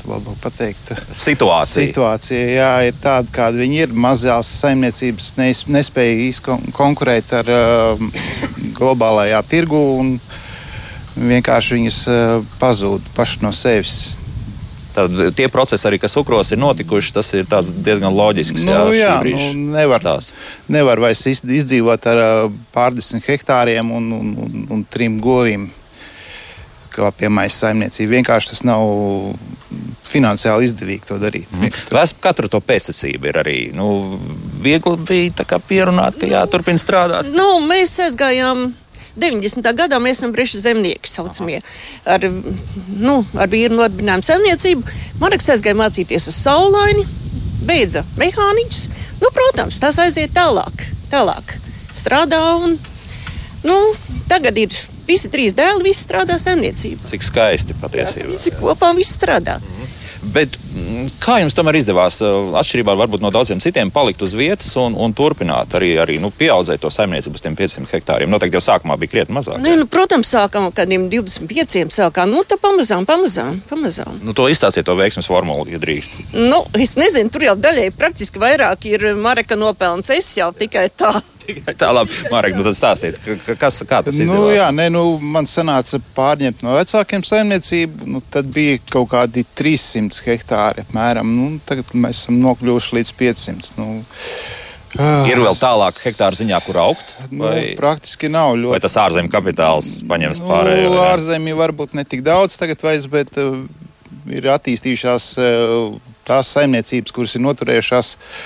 Speaker 7: to labāk pateikt.
Speaker 2: Situācija.
Speaker 7: Situācija jā, ir tāda, kāda viņi ir. Mazās saimniecības nespēja konkurēt ar uh, globālajā tirgu. Un, uh, vienkārši viņas eh, pazūd paši no sevis.
Speaker 2: Tad tie procesi, arī, kas ukros ir notikuši, tas ir diezgan loģisks.
Speaker 7: Nu, jā, jā nu, nevar, stās. nevar vairs izdzīvot ar eh, pārdesmit hektāriem un, un, un, un trim govīm. Kā piemēram, saimniecība. Vienkārši tas nav finansiāli izdevīgi to darīt. Mm.
Speaker 2: Vēsmu katru to pēctecību ir arī nu, viegli bija pierunāt, ka jāturpina strādāt.
Speaker 6: Nu, mēs aizgājām 90. gadā mēs esam breši zemnieki, saucamie, ar, nu, ar vīru nodibinājumu saimniecību. Marks aizgāja mācīties uz saulaini, beidza mehāniķus. Nu, protams, tas aiziet tālāk, tālāk strādā un nu, tagad ir visi trīs dēli, visi strādā saimniecībā.
Speaker 2: Cik skaisti patiesībā.
Speaker 6: Visi kopā visi strādā. Mm.
Speaker 2: Bet mm, kā jums tomēr izdevās, uh, atšķirībā no daudziem citiem, palikt uz vietas un, un turpināt arī, arī nu, pieaudzēt to saimniecību uz tiem 500 hektāriem? Noteikti jau sākumā bija krietni mazāk.
Speaker 6: Nē, nu, protams, sākām ar kādiem 25, sākām, nu, tā pamazām, pamazām. pamazām.
Speaker 2: Nu, to izstāstiet to veiksmes formulu, ja drīkst.
Speaker 6: Nu, es nezinu, tur jau daļai praktiski vairāk ir Mareka nopelns. Es jau tikai tā.
Speaker 2: Tikai tā, labi. Marek, nu tad stāstiet, kas, kā tas ir?
Speaker 7: Nu, jā, nē, nu, man sanāca pārņemt no vecākiem saimniecību. Nu, tad bija kaut kādi 300 hektāri apmēram. Nu, tagad mēs esam nokļuvuši līdz 500. Nu,
Speaker 2: Uh, ir vēl tālāk hektāra ziņā, kur augt?
Speaker 7: Nu, praktiski nav. Ļoti...
Speaker 2: Vai tas ārzemju kapitāls paņems nu, pārējo?
Speaker 7: Jā? Ārzemju varbūt ne tik daudz tagad vairs, bet uh, ir attīstījušās uh, tās saimniecības, kuras ir noturējušās uh,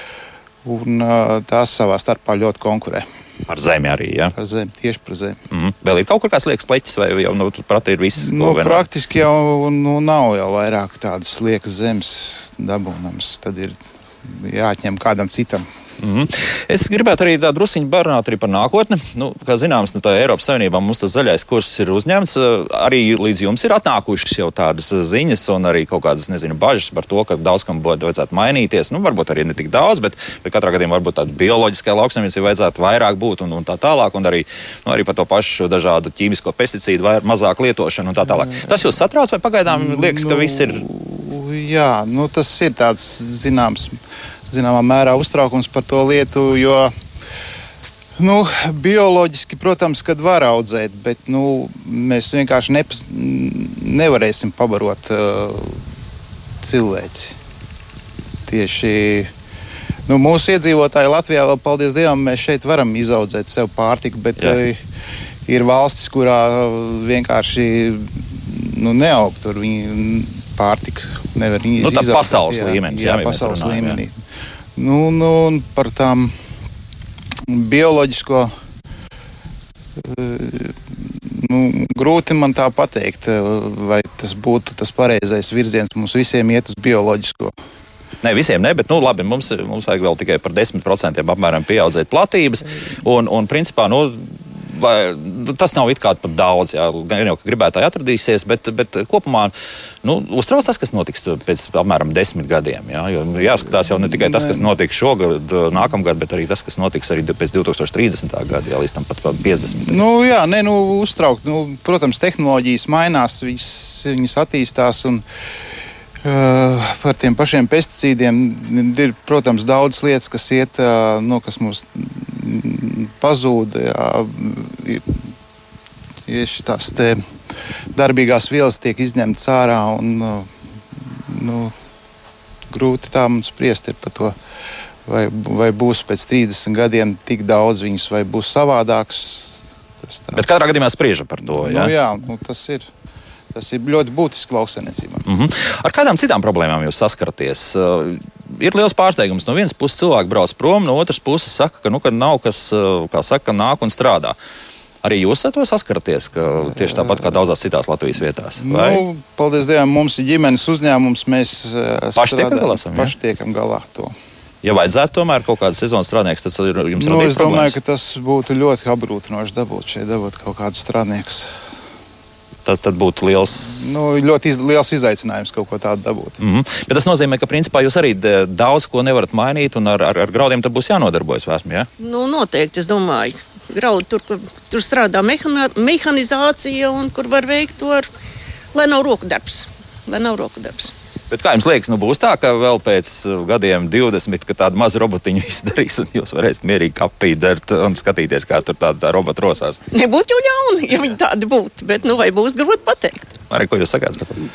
Speaker 7: un tās savā starpā ļoti konkurē.
Speaker 2: Par zemi arī. Ja?
Speaker 7: Par zemi, tieši par zemi.
Speaker 2: Mm -hmm. Vēl ir kaut kāds liekas pleķis, vai jau nu, prātā ir viss?
Speaker 7: Nu, praktiski jau nu, nav jau vairāk tādas liekas zemes dabūnams. Tad ir jāatņem kādam citam.
Speaker 2: Mm. Es gribētu arī tādu druskuļu barnāt arī par nākotni. Nu, kā zināms, nu, Eiropas Savienībā mums tas zaļais kurs ir uzņemts. Arī līdz jums ir atnākušas jau tādas ziņas un arī kaut kādas nezinu, bažas par to, ka daudz kam būtu vajadzētu mainīties. Nu, varbūt arī ne tik daudz, bet, bet katrā gadījumā varbūt tāda bioloģiskā lauksaimniecība vajadzētu vairāk būt un, un tā tālāk. Un arī, nu, arī par to pašu dažādu ķīmisko pesticīdu vai mazāk lietošanu un tā tālāk. Tas jūs satrauc vai pagaidām liekas, ka viss ir?
Speaker 7: Jā, nu, tas ir tāds zināms zināmā mērā uztraukums par to lietu. Jo, Nu, bioloģiski, protams, kad var audzēt, bet nu, mēs vienkārši nepas, nevarēsim pabarot uh, cilvēci. Tieši nu, mūsu iedzīvotāji Latvijā, vēl paldies Dievam, mēs šeit varam izaudzēt sev pārtiku, bet Jā. uh, ir valstis, kurā vienkārši nu, neaug tur viņa pārtiks. Nevar
Speaker 2: nu, tā pasaules jā, līmenis.
Speaker 7: Jā, jā pasaules līmenī. Jā. Nu, nu, un par tām bioloģisko. eh, Nu, grūti man tā pateikt, eh, vai tas būtu tas pareizais virziens mums visiem iet uz bioloģisko.
Speaker 2: Ne visiem, ne, bet nu, labi, mums, mums vajag vēl tikai par 10% apmēram pieaudzēt platības. Un, un principā, nu, vai, nu, tas nav it kā par daudz. Jā, gan jau gribētāji atradīsies, bet, bet kopumā nu, uztrauc tas, kas notiks pēc apmēram desmit gadiem. Jā, jo jāskatās jau ne tikai tas, kas notiks šogad, nākamgad, bet arī tas, kas notiks arī pēc 2030. gada, jā, līdz tam pat 50.
Speaker 7: Nu, jā, nē, nu, uztraukt. Nu, protams, tehnoloģijas mainās, viņas, viņas attīstās. Un, par tiem pašiem pesticīdiem ir, protams, daudz lietas, kas, iet, uh, nu, kas mums pazūd. Jā, tieši tās darbīgās vielas tiek izņemtas ārā. Un, uh, nu, grūti tā mums spriest par to. Vai, vai būs pēc 30 gadiem tik daudz viņas, vai būs savādāks.
Speaker 2: Bet katrā gadījumā spriežam par to. Jā?
Speaker 7: Nu, jā, nu, tas ir. Tas ir ļoti būtiski lauksaimniecībā.
Speaker 2: Mm -hmm. Ar kādām citām problēmām jūs saskaraties? Ir liels pārsteigums. No vienas puses cilvēki brauc prom, no otras puses saka, ka, nu, ka nav kas, kā saka, nāk un strādā. Arī jūs ar to saskaraties, ka tieši tāpat kā daudzās citās Latvijas vietās? Vai?
Speaker 7: Nu, paldies Dievam, mums ir ģimenes uzņēmums. Mēs
Speaker 2: Paši tiekam galā esam,
Speaker 7: paši tiekam galā. To.
Speaker 2: Ja vajadzētu tomēr kaut kādu sezonas strādnieku, tas ir jums
Speaker 7: Nu,
Speaker 2: radīt
Speaker 7: es domāju,
Speaker 2: problēmas?
Speaker 7: ka tas būtu ļoti apgrūtinoši dabūt šeit dabūt kaut kādus strādniekus.
Speaker 2: Tas tad būtu liels.
Speaker 7: Nu, ļoti iz, liels izaicinājums kaut ko tādu dabūt.
Speaker 2: Mm -hmm. Bet tas nozīmē, ka principā jūs arī daudz ko nevarat mainīt, un ar, ar, ar graudiem tad būs jānodarbojas vēsmē. Ja?
Speaker 6: Nu, noteikti, es domāju. Graudi tur, kur tur strādā mehana, mehanizācija un kur var veikt to, ar, lai nav roku darbs. Lai nav roku darbs.
Speaker 2: Bet kā jums liekas, nu būs tā, ka vēl pēc uh, gadiem 20, ka tādu mazu robotiņu izdarīs, un jūs varēsiet mierīgi kapīt, dert un skatīties, kā tur tāda tā robota rosās?
Speaker 6: Nebūtu jau ļauni, ja viņi tādi būtu, bet nu, vai būs grūti pateikt.
Speaker 2: Arī ko jūs sakāt? par to?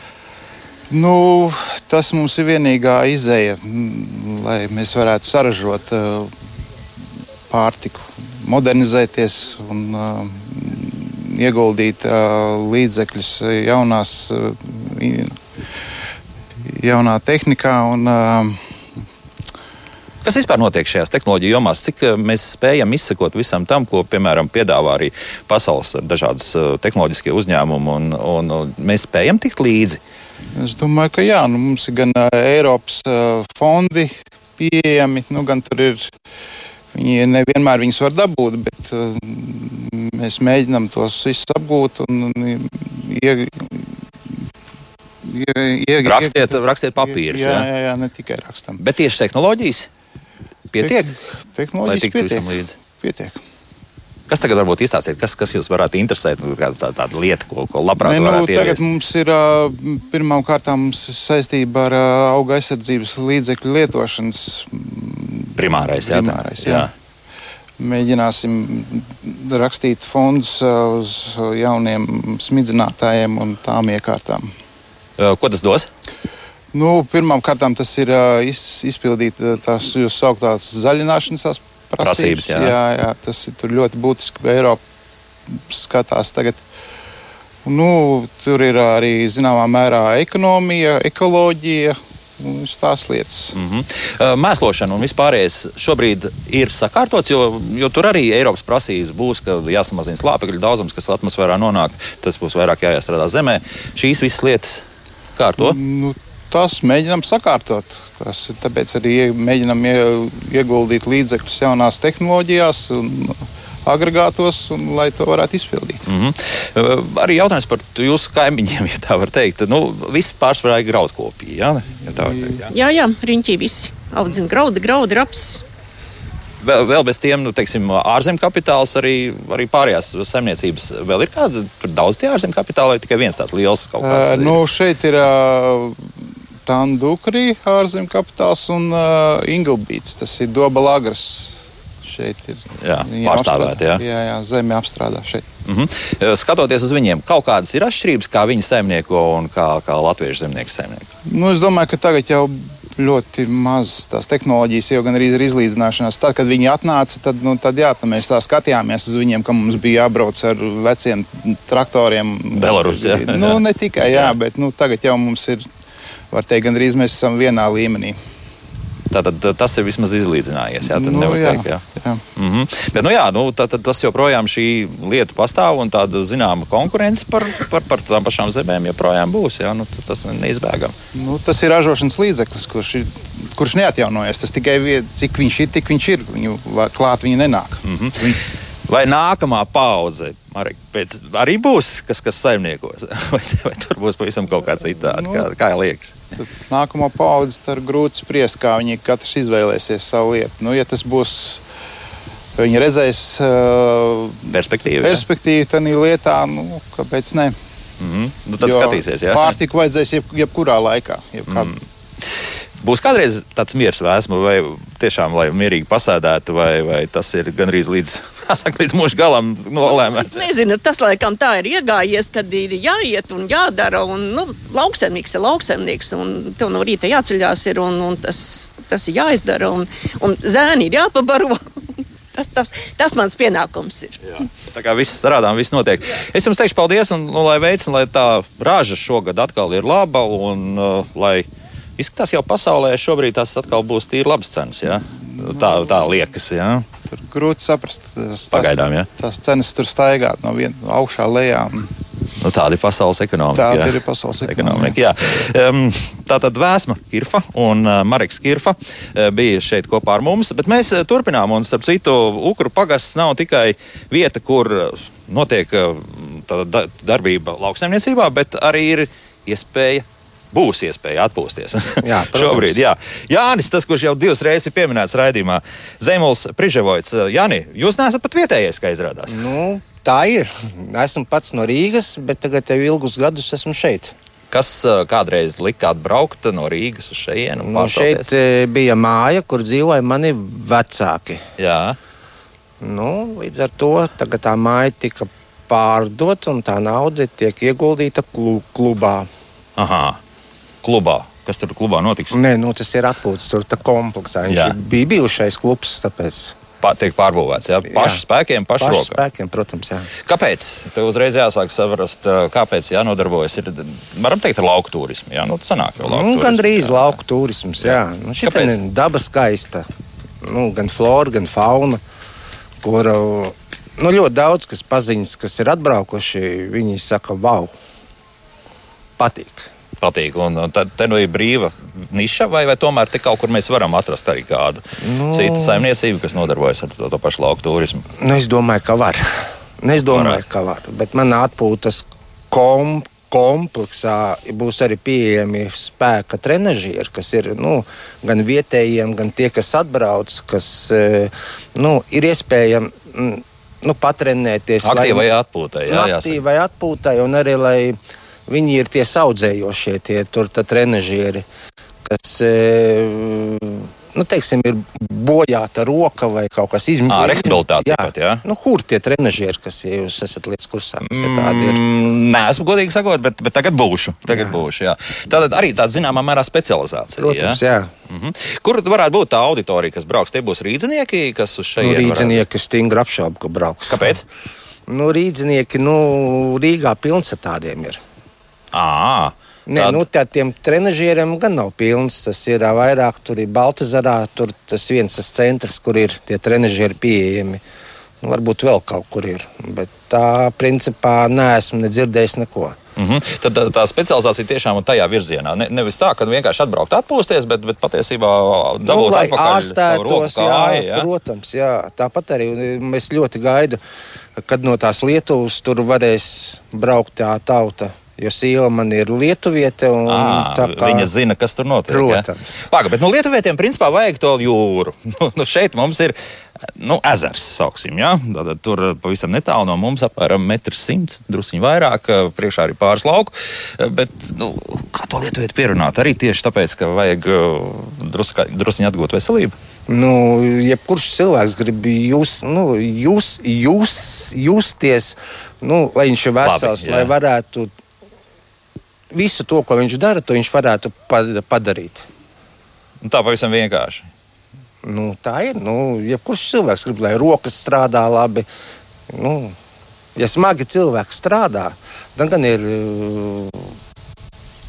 Speaker 7: Nu, tas mums ir vienīgā izēja, mm, lai mēs varētu saražot uh, pārtiku, modernizēties un uh, ieguldīt līdzekļus jaunās, jaunā tehnikā. Un, uh,
Speaker 2: Kas vispār notiek šajās tehnoloģiju jomās? Cik eh, mēs spējam izsekot visam tam, ko, piemēram, piedāvā arī pasaules dažādas eh, tehnoloģiskie uzņēmumi, un, un, mēs spējam tikt līdzi?
Speaker 7: Es domāju, ka jā, nu, mums ir gan uh, Eiropas uh, fondi pieejami, nu, gan tur ir. Viņi nevienmēr viņus var dabūt, bet uh, mēs mēģinām tos visus apgūt un, un ie, ie, ie,
Speaker 2: Rakstiet, rakstiet papīrus.
Speaker 7: Jā, jā, jā, ne tikai rakstam.
Speaker 2: Bet tieši tehnoloģijas pietiek, lai
Speaker 7: Tehnoloģijas pietiek. pietiek.
Speaker 2: Kas tagad varbūt izstāstiet, kas, kas jūs varētu interesēt, nu, tā, tāda lieta, ko, ko labprāt
Speaker 7: Ne, nu,
Speaker 2: varētu
Speaker 7: tagad
Speaker 2: ieviest?
Speaker 7: mums ir pirmām kārtām saistība ar auga aizsardzības līdzekļu lietošanas
Speaker 2: Primārais, jā,
Speaker 7: primārais, jā. Mēģināsim rakstīt fondus uz jauniem smidzinātājiem un tām iekārtām.
Speaker 2: Uh, Ko tas dos?
Speaker 7: Nu, Pirmkārt, tas ir iz, izpildīt uh, tās jūsu sauktās zaļināšanas
Speaker 2: Prasības,
Speaker 7: prasības.
Speaker 2: jā.
Speaker 7: jā, jā, tas ir ļoti būtiski. Eiropa skatās tagad. Nu, tur ir arī zināmā mērā ekonomija, ekoloģija tās lietas.
Speaker 2: Mm -hmm. Mēslošana un vispārējais šobrīd ir sakārtots, jo, jo tur arī Eiropas prasības būs, ka jāsamazina slāpekļu daudzums, kas atmosfērā nonāk. Tas būs vairāk jāiestrādā zemē. Šīs visas lietas kārto.
Speaker 7: Nu, tas mēģinām sakārtot. Tas ir tāpēc arī mēģinām ie, ieguldīt līdzekļus jaunās tehnoloģijās un agregātos, un, lai to varētu izpildīt.
Speaker 2: Mm -hmm. Arī jautājums par jūsu kaimiņiem, ja tā var teikt. Nu, viss pārsvarā ir graudkopīgi. Ja? Ja tā var teikt, jā.
Speaker 6: Jā, jā, riņķī visi audzina graudi, graudi, raps.
Speaker 2: Vēl, vēl bez tiem, nu, teiksim, ārzemju kapitāls, arī, arī pārējās saimniecības. Vēl ir kāda, tur daudz tie ārzemju kapitāli, vai tikai viens tāds liels kaut kāds?
Speaker 7: Uh, nu, šeit ir uh, Tandukrī, ārzemju kapitāls un uh, Inglbīts. Tas ir Dobalagras. Šeit ir
Speaker 2: pārstāvēti, jā.
Speaker 7: jā, jā zeme apstrādā šeit.
Speaker 2: Mm -hmm. Skatoties uz viņiem, kaut kādas ir atšķirības, kā viņi saimnieko un kā, kā latviešu zemnieki saimnieko.
Speaker 7: Nu, es domāju, ka tagad jau ļoti maz tās tehnoloģijas jau gan arī ir izlīdzināšanās. Tad, kad viņi atnāca, tad, nu, tad, jā, tad mēs tā skatījāmies uz viņiem, ka mums bija jābrauc ar veciem traktoriem.
Speaker 2: Belarus, jā.
Speaker 7: Nu, ne tikai, jā, bet nu, tagad jau mums ir, var teikt, gandrīz mēs esam vienā līmenī.
Speaker 2: Tātad tas ir vismaz izlīdzinājies. Jā,
Speaker 7: Nu, jā,
Speaker 2: teikt, jā.
Speaker 7: jā.
Speaker 2: Mm -hmm. Bet, nu, jā, nu, tā, tā, tas joprojām šī lieta pastāv un tāda zināma konkurence par, par, par tām pašām zemēm joprojām būs. Jā, nu, tas ir neizbēgami.
Speaker 7: Nu, tas ir ražošanas līdzeklis, kurš, ir, kurš neatjaunojas. Tas tikai cik viņš ir, tik viņš ir. Viņu klāt viņa nenāk. Mm -hmm. Viņ,
Speaker 2: Vai nākamā paudze Marek, pēc, arī būs kas, kas saimniekos? Vai, vai tur būs pavisam kaut kā citādi?
Speaker 7: Nu.
Speaker 2: Kā, kā liekas?
Speaker 7: nākamo paudzi tur grūti spriest, kā viņi katrs izvēlēsies savu lietu. Nu, ja tas būs, viņi redzēs uh,
Speaker 2: Perspektīva. jā?
Speaker 7: perspektīvu tajā lietā, nu, kāpēc ne?
Speaker 2: Mhm. Nu, tad
Speaker 7: Jo
Speaker 2: skatīsies. Jā.
Speaker 7: Pārtiku vajadzēs jeb, jebkurā laikā. Jebkad. Mm.
Speaker 2: Būs kādreiz tāds miers vēsmu, vai tiešām, lai mierīgi pasēdētu, vai, vai tas ir gandrīz līdz, saka, līdz mūža galam
Speaker 6: Es
Speaker 2: nolēmēts.
Speaker 6: nezinu, tas laikam tā ir iegājies, kad ir jāiet un jādara. Un, nu, lauksemnieks ir lauksemnieks, un tev no rīta jāceļās, ir, un, un tas, tas ir jāizdara. Un, un zēni ir jāpabaro. tas, tas, tas mans pienākums ir.
Speaker 2: Jā. Tā kā viss strādā, viss notiek. Es jums teikšu paldies, un, un lai veicina, lai tā raža šogad atkal ir laba, un uh, lai izskatās jau pasaulē, šobrīd tas atkal būs tīri labs cenas. Jā? Tā, tā liekas. Jā.
Speaker 7: Tur grūti saprast. Tas,
Speaker 2: Pagaidām, jā.
Speaker 7: tās cenas tur staigā no vienas augšā lejā.
Speaker 2: Nu, tāda ir pasaules ekonomika.
Speaker 7: Tāda
Speaker 2: jā.
Speaker 7: ir pasaules
Speaker 2: ekonomika. Jā. Um, tā tad Vēsma Kirfa un uh, Marks Kirfa uh, bija šeit kopā ar mums. Bet mēs uh, turpinām, un starp citu, Ukru pagasts nav tikai vieta, kur notiek uh, da darbība lauksaimniecībā, bet arī ir iespēja. Būs iespēja atpūsties.
Speaker 8: Jā.
Speaker 2: Šobrīd, jā. Jānis, tas, kurš jau divas reizes ir pieminēts raidījumā, Zemuls Priževoits. Jāni, jūs neesat pat vietējais, kā izrādās.
Speaker 8: Nu, tā ir. Esmu pats no Rīgas, bet tagad jau ilgus gadus esmu šeit.
Speaker 2: Kas uh, kādreiz lika atbraukt no Rīgas uz šejienu?
Speaker 8: Nu, šeit e, bija māja, kur dzīvoja mani vecāki.
Speaker 2: Jā,
Speaker 8: Nu, līdz ar to tagad tā māja tika pārdota un tā nauda tiek ieguldīta klu, klubā.
Speaker 2: aha, klubā. Kas tur klubā notiks?
Speaker 8: Nē, nu, tas ir atpūtas tur kompleksā. Viņš
Speaker 2: Jā.
Speaker 8: bija bijušais klubs, tāpēc
Speaker 2: Pā, tiek pārbūvēts. Jā, pašu
Speaker 8: Jā.
Speaker 2: spēkiem, pašu
Speaker 8: pašu spēkiem, protams, jā.
Speaker 2: Kāpēc? Tev uzreiz jāsāk saprast, kāpēc jānodarbojas. Ir, varam teikt, ar lauku turismu. Jā, nu, tas sanāk jau lauku
Speaker 8: Nu, gan drīz
Speaker 2: jā.
Speaker 8: lauku turisms. Jā. Nu, šī
Speaker 2: Kāpēc?
Speaker 8: daba skaista. Nu, gan flora, gan fauna. Kur nu, ļoti daudz kas paziņas, kas ir atbraukuši, viņi saka, wow, patīk.
Speaker 2: Patīk. Un tad te nu ir brīva niša, vai, vai tomēr te kaut kur mēs varam atrast arī kādu
Speaker 8: Nu.
Speaker 2: citu saimniecību, kas nodarbojas ar to, to pašu lauku turismu.
Speaker 8: Nu, es domāju, ka var. Nu, es domāju,
Speaker 2: Varētu.
Speaker 8: ka var. Bet manā atpūtas kom, kompleksā būs arī pieejami spēka trenižieri, kas ir nu, gan vietējiem, gan tie, kas atbrauc, kas eh, nu, ir iespējams. mm, Nu, patrenēties,
Speaker 2: Aktīvai atpūtai. Jā,
Speaker 8: aktīvai atpūtai, un arī lai viņi ir tie audzējošie, tie tur tā trenižieri, kas e, nu, teiksim, ir bojāta roka vai kaut kas
Speaker 2: Ā,
Speaker 8: izmēģināts.
Speaker 2: rehabilitācija pat, jā?
Speaker 8: Nu, kur tie trenižieri, kas ja jūs esat lietas kursā, ir tādi? Ir?
Speaker 2: Mm, Nē, esmu godīgi sakot, bet, bet tagad būšu. Tagad jā. būšu jā. Tātad arī tāda zināmā mērā specializācija.
Speaker 8: Protams,
Speaker 2: jā.
Speaker 8: jā.
Speaker 2: Mhm. Kur varētu būt tā auditorija, kas brauks? Tie būs rīznieki, kas uz
Speaker 8: Nu,
Speaker 2: šejienes varētu-
Speaker 8: rīznieki stingri apšaubu, ka brauks.
Speaker 2: Kāpēc?
Speaker 8: Nu, rīznieki, nu, Rīgā pilns ar tādiem ir.
Speaker 2: À,
Speaker 8: Nē,
Speaker 2: Tad-
Speaker 8: nu, tā, tiem trenižieriem gan nav pilns. Tas ir vairāk, tur ir Baltazarā, tur tas viens tas centrs, kur ir tie trenižieri pieejami. Nu, varbūt vēl kaut kur ir. Bet tā, principā, neesmu nedzirdējis neko.
Speaker 2: Mhm. Tad tā, tā specializācija tiešām ir tajā virzienā. Ne, nevis tā, ka vienkārši atbraukt, atpūsties, bet, bet patiesībā
Speaker 8: Nu,
Speaker 2: dabūt roku
Speaker 8: ārstētos, jā,
Speaker 2: kāju, jā?
Speaker 8: protams, jā. Tāpat arī un mēs ļoti gaidām, kad no tās Lietuvas tur varēs braukt tā tauta. Jo sieva man ir lietuviete.
Speaker 2: À,
Speaker 8: kā-
Speaker 2: Viņa zina, kas tur notiek.
Speaker 8: Protams.
Speaker 2: Pagaidām, bet nu, Lietuvietiem principā vajag to jūru. Nu, nu, šeit mums ir nu, ezers, sauksim, ja? Tātad, tur eh, pavisam netālu no mums, apmēram 1,100 m, druskuļi vairāk, eh, priekšā arī pāris lauku. Eh, Bet, nu, kā to Lietuvieti pierunāt? Arī tieši tāpēc, ka vajag druskuļi atgūt veselību.
Speaker 8: Nu, jebkurš cilvēks grib jūs, nu, jūs, jūs, justies, nu, lai viņš ir vesels,
Speaker 2: jā.
Speaker 8: lai varētu visu to, ko viņš dara, to viņš varētu pa- padarīt.
Speaker 2: Nu, tā pavisam vienkārši.
Speaker 8: Nu, tā ir. Nu, jebkurš cilvēks grib, lai rokas strādā labi. Nu, ja smagi cilvēks strādā, tad gan ir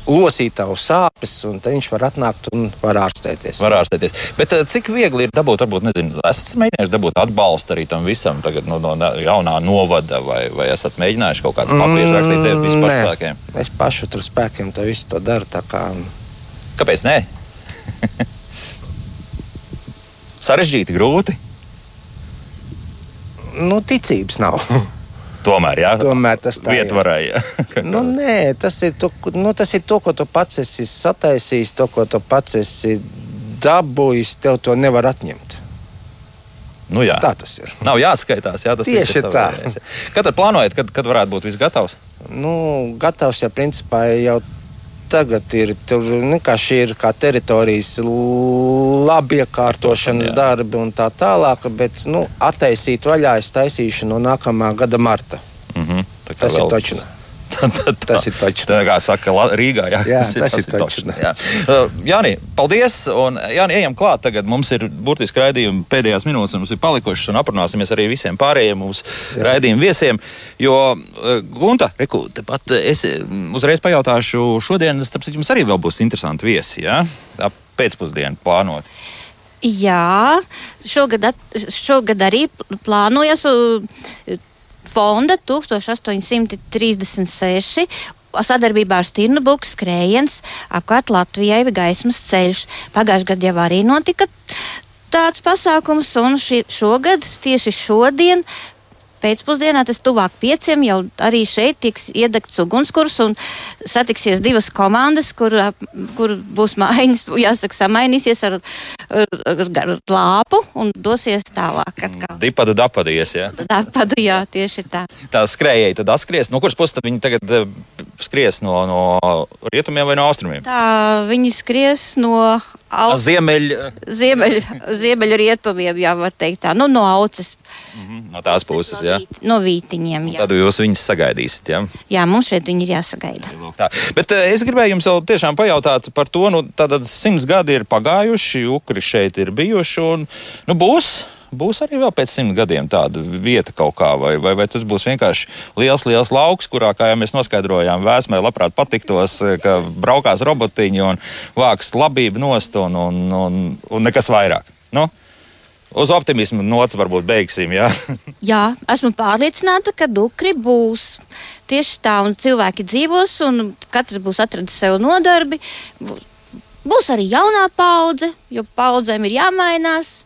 Speaker 8: losītavu sāpes, un viņš var atnākt un var ārstēties.
Speaker 2: Var ārstēties. Bet eh, cik viegli ir dabūt, varbūt, nezinu, esat mēģinājuši dabūt atbalstu arī tam visam tagad no, no jaunā novada, vai, vai esat mēģinājuši kaut kādas papīras rakstīt mm, vispār
Speaker 8: Nē,
Speaker 2: spēkiem?
Speaker 8: Es pašu tur spēkiem to visu to daru. tā Kā...
Speaker 2: Kāpēc nē? Sarežģīti, grūti.
Speaker 8: Nu, ticības nav.
Speaker 2: Tomēr, jā,
Speaker 8: Tomēr tas tā, jā.
Speaker 2: vietvarēja.
Speaker 8: Nu, nē, tas ir, to, nu, tas ir to, ko tu pats esi sataisījis, to, ko tu pats esi dabūjis. Tev to nevar atņemt.
Speaker 2: nu, jā.
Speaker 8: Tā tas ir.
Speaker 2: Nav jāatskaitās. Jā, tas
Speaker 8: Tieši
Speaker 2: ir
Speaker 8: tā.
Speaker 2: tavējais. Kad plānojat, kad, kad varētu būt viss gatavs?
Speaker 8: Nu, gatavs jau principā jau tagad ir. Tur vienkārši ir kā teritorijas labi iekārtošanas
Speaker 2: Jā.
Speaker 8: darbi un tā tālāk. Bet nu, attaisīt vaļā es taisīšu no nākamā gada marta.
Speaker 2: Mm -hmm.
Speaker 8: Tas ir točs. Tas ir točs.
Speaker 2: Tā kā saka Rīgā. Jā,
Speaker 8: Jā, tas ir
Speaker 2: točs,
Speaker 8: točs.
Speaker 2: jā. Uh, Jāni, paldies. Un, Jāni, ejam klāt. Tagad mums ir burtiski raidījumi pēdējās minūtes, un mums ir palikušas, un aprunāsimies arī visiem pārējiem mūsu raidījumu viesiem. Jo, uh, Gunta, reku, tepat es mm, uzreiz pajautāšu, šodien, starp citu, jums arī vēl būs interesanti viesi, jā? Tā pēcpusdienu plānot.
Speaker 3: Jā, šogad, at, šogad arī plānojas uh, fonda 1836 sadarbībā ar Stirnu Buku skrējiens apkārt Latvijai gaismas ceļš. Pagājušajā gadā jau arī notika tāds pasākums, un ši, šogad, tieši šodien, pēcpusdienā, tas tuvāk pieciem, jau arī šeit tiks iedegts ugunskurs un satiksies divas komandas, kur, kur būs mājiņas, jāsaka, samainīsies ar, ar, ar, ar lāpu un dosies tālāk atkal.
Speaker 2: Dipadu dapadies, jā.
Speaker 3: Tā padījā tieši tā.
Speaker 2: Tā skrējēji tad atskries. No kuras puses tad viņi tagad eh, skries no, no rietumiem vai no austrumiem?
Speaker 3: Tā viņi skries no au-
Speaker 2: Ziemeļ,
Speaker 3: ziemeļu, ziemeļu rietumiem, jā, var teikt tā, nu, no auces.
Speaker 2: no tās puses, jā.
Speaker 3: Vīt- No vītiņiem, jā.
Speaker 2: Tad jūs viņus sagaidīsiet. Ja?
Speaker 3: Jā, mums šeit viņi ir jāsagaida.
Speaker 2: Tā. Bet eh, es gribēju jums vēl tiešām pajautāt par to, nu, tātad simts gadi ir pagājuši, ukri šeit ir bijuši, un nu, būs. Būs arī vēl pēc simt gadiem tāda vieta kaut kā, vai, vai, vai tas būs vienkārši liels, liels lauks, kurā, kā jau mēs noskaidrojām, vēsmē labprāt patiktos, eh, ka braukās robotiņi un vāks labību nost un, un, un, un nekas vairāk. Nu, uz optimismu nots varbūt beigsim, jā.
Speaker 3: Jā, esmu pārliecināta, ka dukri būs. Tieši tā, un cilvēki dzīvos, un katrs būs atradis sev nodarbi. Būs arī jaunā paudze, jo paudzēm ir jāmainās.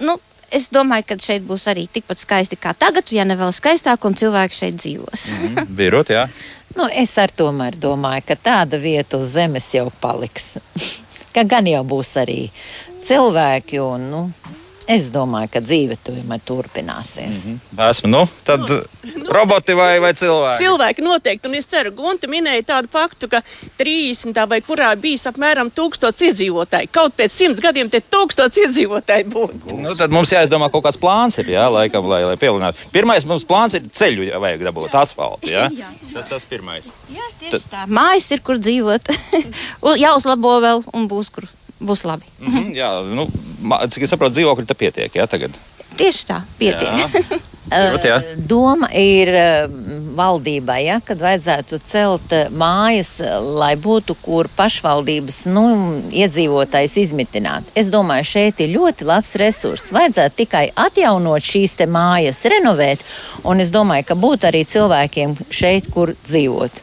Speaker 3: Nu, es domāju, ka šeit būs arī tikpat skaisti kā tagad, ja ne vēl skaistāk, un cilvēki šeit dzīvos.
Speaker 2: Birot, jā.
Speaker 5: Nu, es ar tomēr domāju, ka tāda vieta uz zemes jau paliks. ka gan jau būs arī cilvēki, un nu, es domāju, ka dzīve tomēr turpināsies. Mm -hmm.
Speaker 2: Esmu, nu, tad roboti vai, vai cilvēki?
Speaker 6: Cilvēki noteikti, un es ceru, Gunte minēja tādu faktu, ka 30. vai kurā bijis apmēram 1000 iedzīvotāji. Kaut pēc simts gadiem te 1000 iedzīvotāji būtu.
Speaker 2: Nu, tad mums jāizdomā kaut kāds plāns, ir, jā, laikam, lai, lai pielinātu. Pirmais mums plāns ir ceļu, ja vajag dabūt asfaltu. Jā? Tas tas pirmais.
Speaker 3: Jā, tieši tā. Mājas ir, kur dzīvot. Jāuzlabo vēl, un būs, kur būs labi.
Speaker 2: Mm -hmm, jā, nu, cik es saprotu, dzīvokļi te pietiek, jā, tagad.
Speaker 3: Tieši tā, pietiek.
Speaker 2: Birot, jā.
Speaker 5: Eh, Doma ir eh, valdībai, ja, kad vajadzētu celt eh, mājas, lai būtu kur pašvaldības nu, iedzīvotājs izmitināt. Es domāju, šeit ir ļoti labs resurs. Vajadzētu tikai atjaunot šīs mājas, renovēt, un es domāju, ka būtu arī cilvēkiem šeit, kur dzīvot.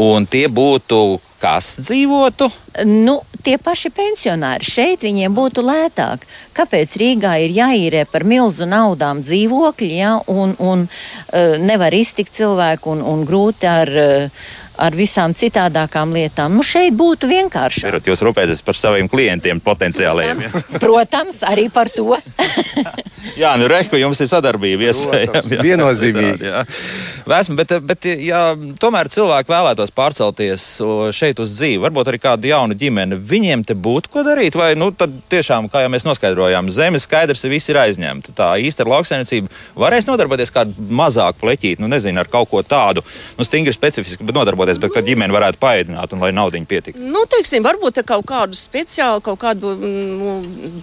Speaker 2: Un tie būtu, kas dzīvotu?
Speaker 5: Nu, tie paši pensionāri šeit viņiem būtu lētāk. Kāpēc Rīgā ir jāīrē par milzu naudām dzīvokļi, ja, un, un uh, nevar iztikt cilvēku, un, un grūti ar, uh, ar visām citādākām lietām? Nu, šeit būtu vienkāršāk.
Speaker 2: Birot, jūs rūpēties par saviem klientiem potenciālajiem. Jā,
Speaker 5: Protams, arī par to.
Speaker 2: jā nu, reku, jums ir sadarbība iespējama.
Speaker 8: viennozīmīgi.
Speaker 2: Vēsmu, bet, bet ja tomēr cilvēki vēlētos pārcelties šeit uz dzīvi, varbūt arī kādu jaunu ģimeni, viņiem te būtu ko darīt, vai nu, tad tiešām, kā jau mēs noskaidrojām, zeme skaidrs, ka viss ir aizņemta. Tā īsta ar lauksaimniecību varēs nodarboties kādu mazāku pleķīti, nu nezinu, ar kaut ko tādu, nu stingri specifiski, bet nodarboties, bet ka ģimeni varētu paēdināt un lai naudiņu pietiktu.
Speaker 6: Nu, teiksim, varbūt ar kaut kādu speciālu, kaut kādu nu,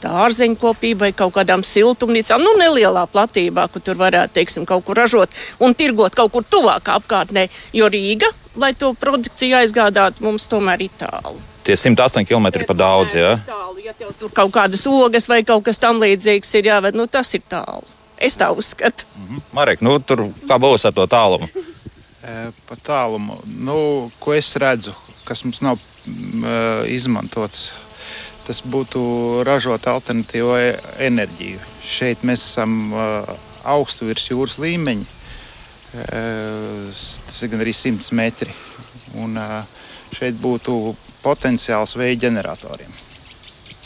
Speaker 6: dārzeņu kopību vai kaut kādām siltumnīcām, nu, nelielā platībā, kur tur varētu, teiksim, kaut kur ražot un tirgot kaut kur tuvāk apkārtnē. Jo Rīga lai to produkciju aizgādātu, mums tomēr ir tālu.
Speaker 2: Tie 108 km ir pa daudz, jā.
Speaker 6: Tālu, ja tev tur kaut kādas ogas vai kaut kas tam līdzīgs ir jāved, nu tas ir tālu. Es tā uzskatu.
Speaker 2: Marek, nu tur kā būs ar to tālumu?
Speaker 7: E, Pa tālumu, nu, ko es redzu, kas mums nav izmantots, tas būtu ražot alternatīvo e- enerģiju. Šeit mēs esam e, augstu virs jūras līmeņa. E, Tas ir gan arī 100 metri. Un šeit būtu potenciāls vēja ģeneratoriem.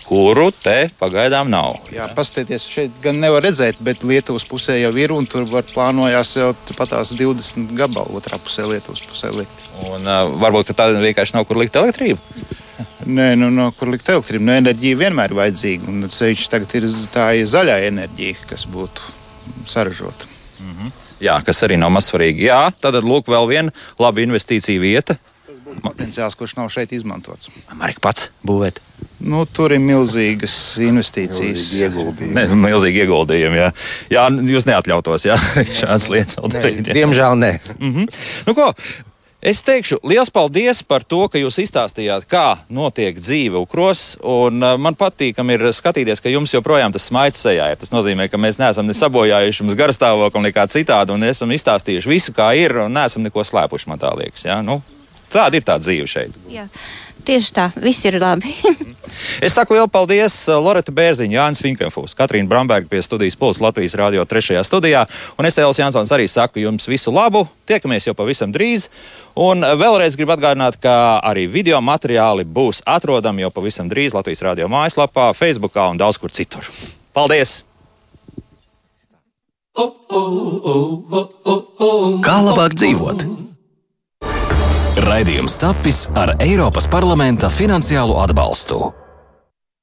Speaker 2: Kuru te pagaidām nav.
Speaker 7: Jā, paskatieties, šeit gan nevar redzēt, bet Lietuvas pusē jau ir un tur var plānojās jau patās 20 gabalu otrā pusē Lietuvas pusē likt.
Speaker 2: Un uh, varbūt tāda vienkārši nav kur likt elektrību.
Speaker 7: Nē, nu, no kur likt elektrību? Nu, enerģija vienmēr ir vajadzīga. Un ceļš tagad ir tā ir zaļā enerģija, kas būtu saražota.
Speaker 2: Jā, kas arī nav mazsvarīgi. Jā, tad lūk, vēl viena laba investīcija vieta.
Speaker 7: Potenciāls, kurš nav šeit izmantots.
Speaker 2: Marek pats būvēt.
Speaker 7: Nu, tur ir milzīgas investīcijas.
Speaker 2: Ne, milzīgi ieguldījumi. Jā, jā jūs neatļautos jā, šādas lietas vēl darīt. jā.
Speaker 8: Diemžēl nē.
Speaker 2: Mhm. Nu, ko? Es teikšu, liels paldies par to, ka jūs izstāstījāt, kā notiek dzīve Ukros. Uh, man patīkam ir skatīties, ka jums joprojām tas smaids sejā ir. Tas nozīmē, ka mēs neesam ne sabojājuši jums garastāvokli, nekā citādi, un esam izstāstījuši visu, kā ir, un neesam neko slēpuši, man tā liekas. Jā? Nu, tāda ir tā dzīve šeit.
Speaker 3: Jā, tieši tā, viss ir labi.
Speaker 2: Es saku lielu paldies uh, Loreta Bērziņa, Jānis Finkenfūs, Katrīna Bramberga pie studijas pulsa Latvijas Rādio 3. studijā. Un es Elis Jansons arī saku jums visu labu. Tiekamies jau pavisam drīz. Un uh, vēlreiz gribu atgādināt, ka arī video materiāli būs atrodami jau pavisam drīz Latvijas Rādio mājaslapā, Facebookā un daudz kur citur. Paldies!
Speaker 1: Kā labāk dzīvot? Raidījums tapis ar Eiropas parlamenta finansiālo atbalstu.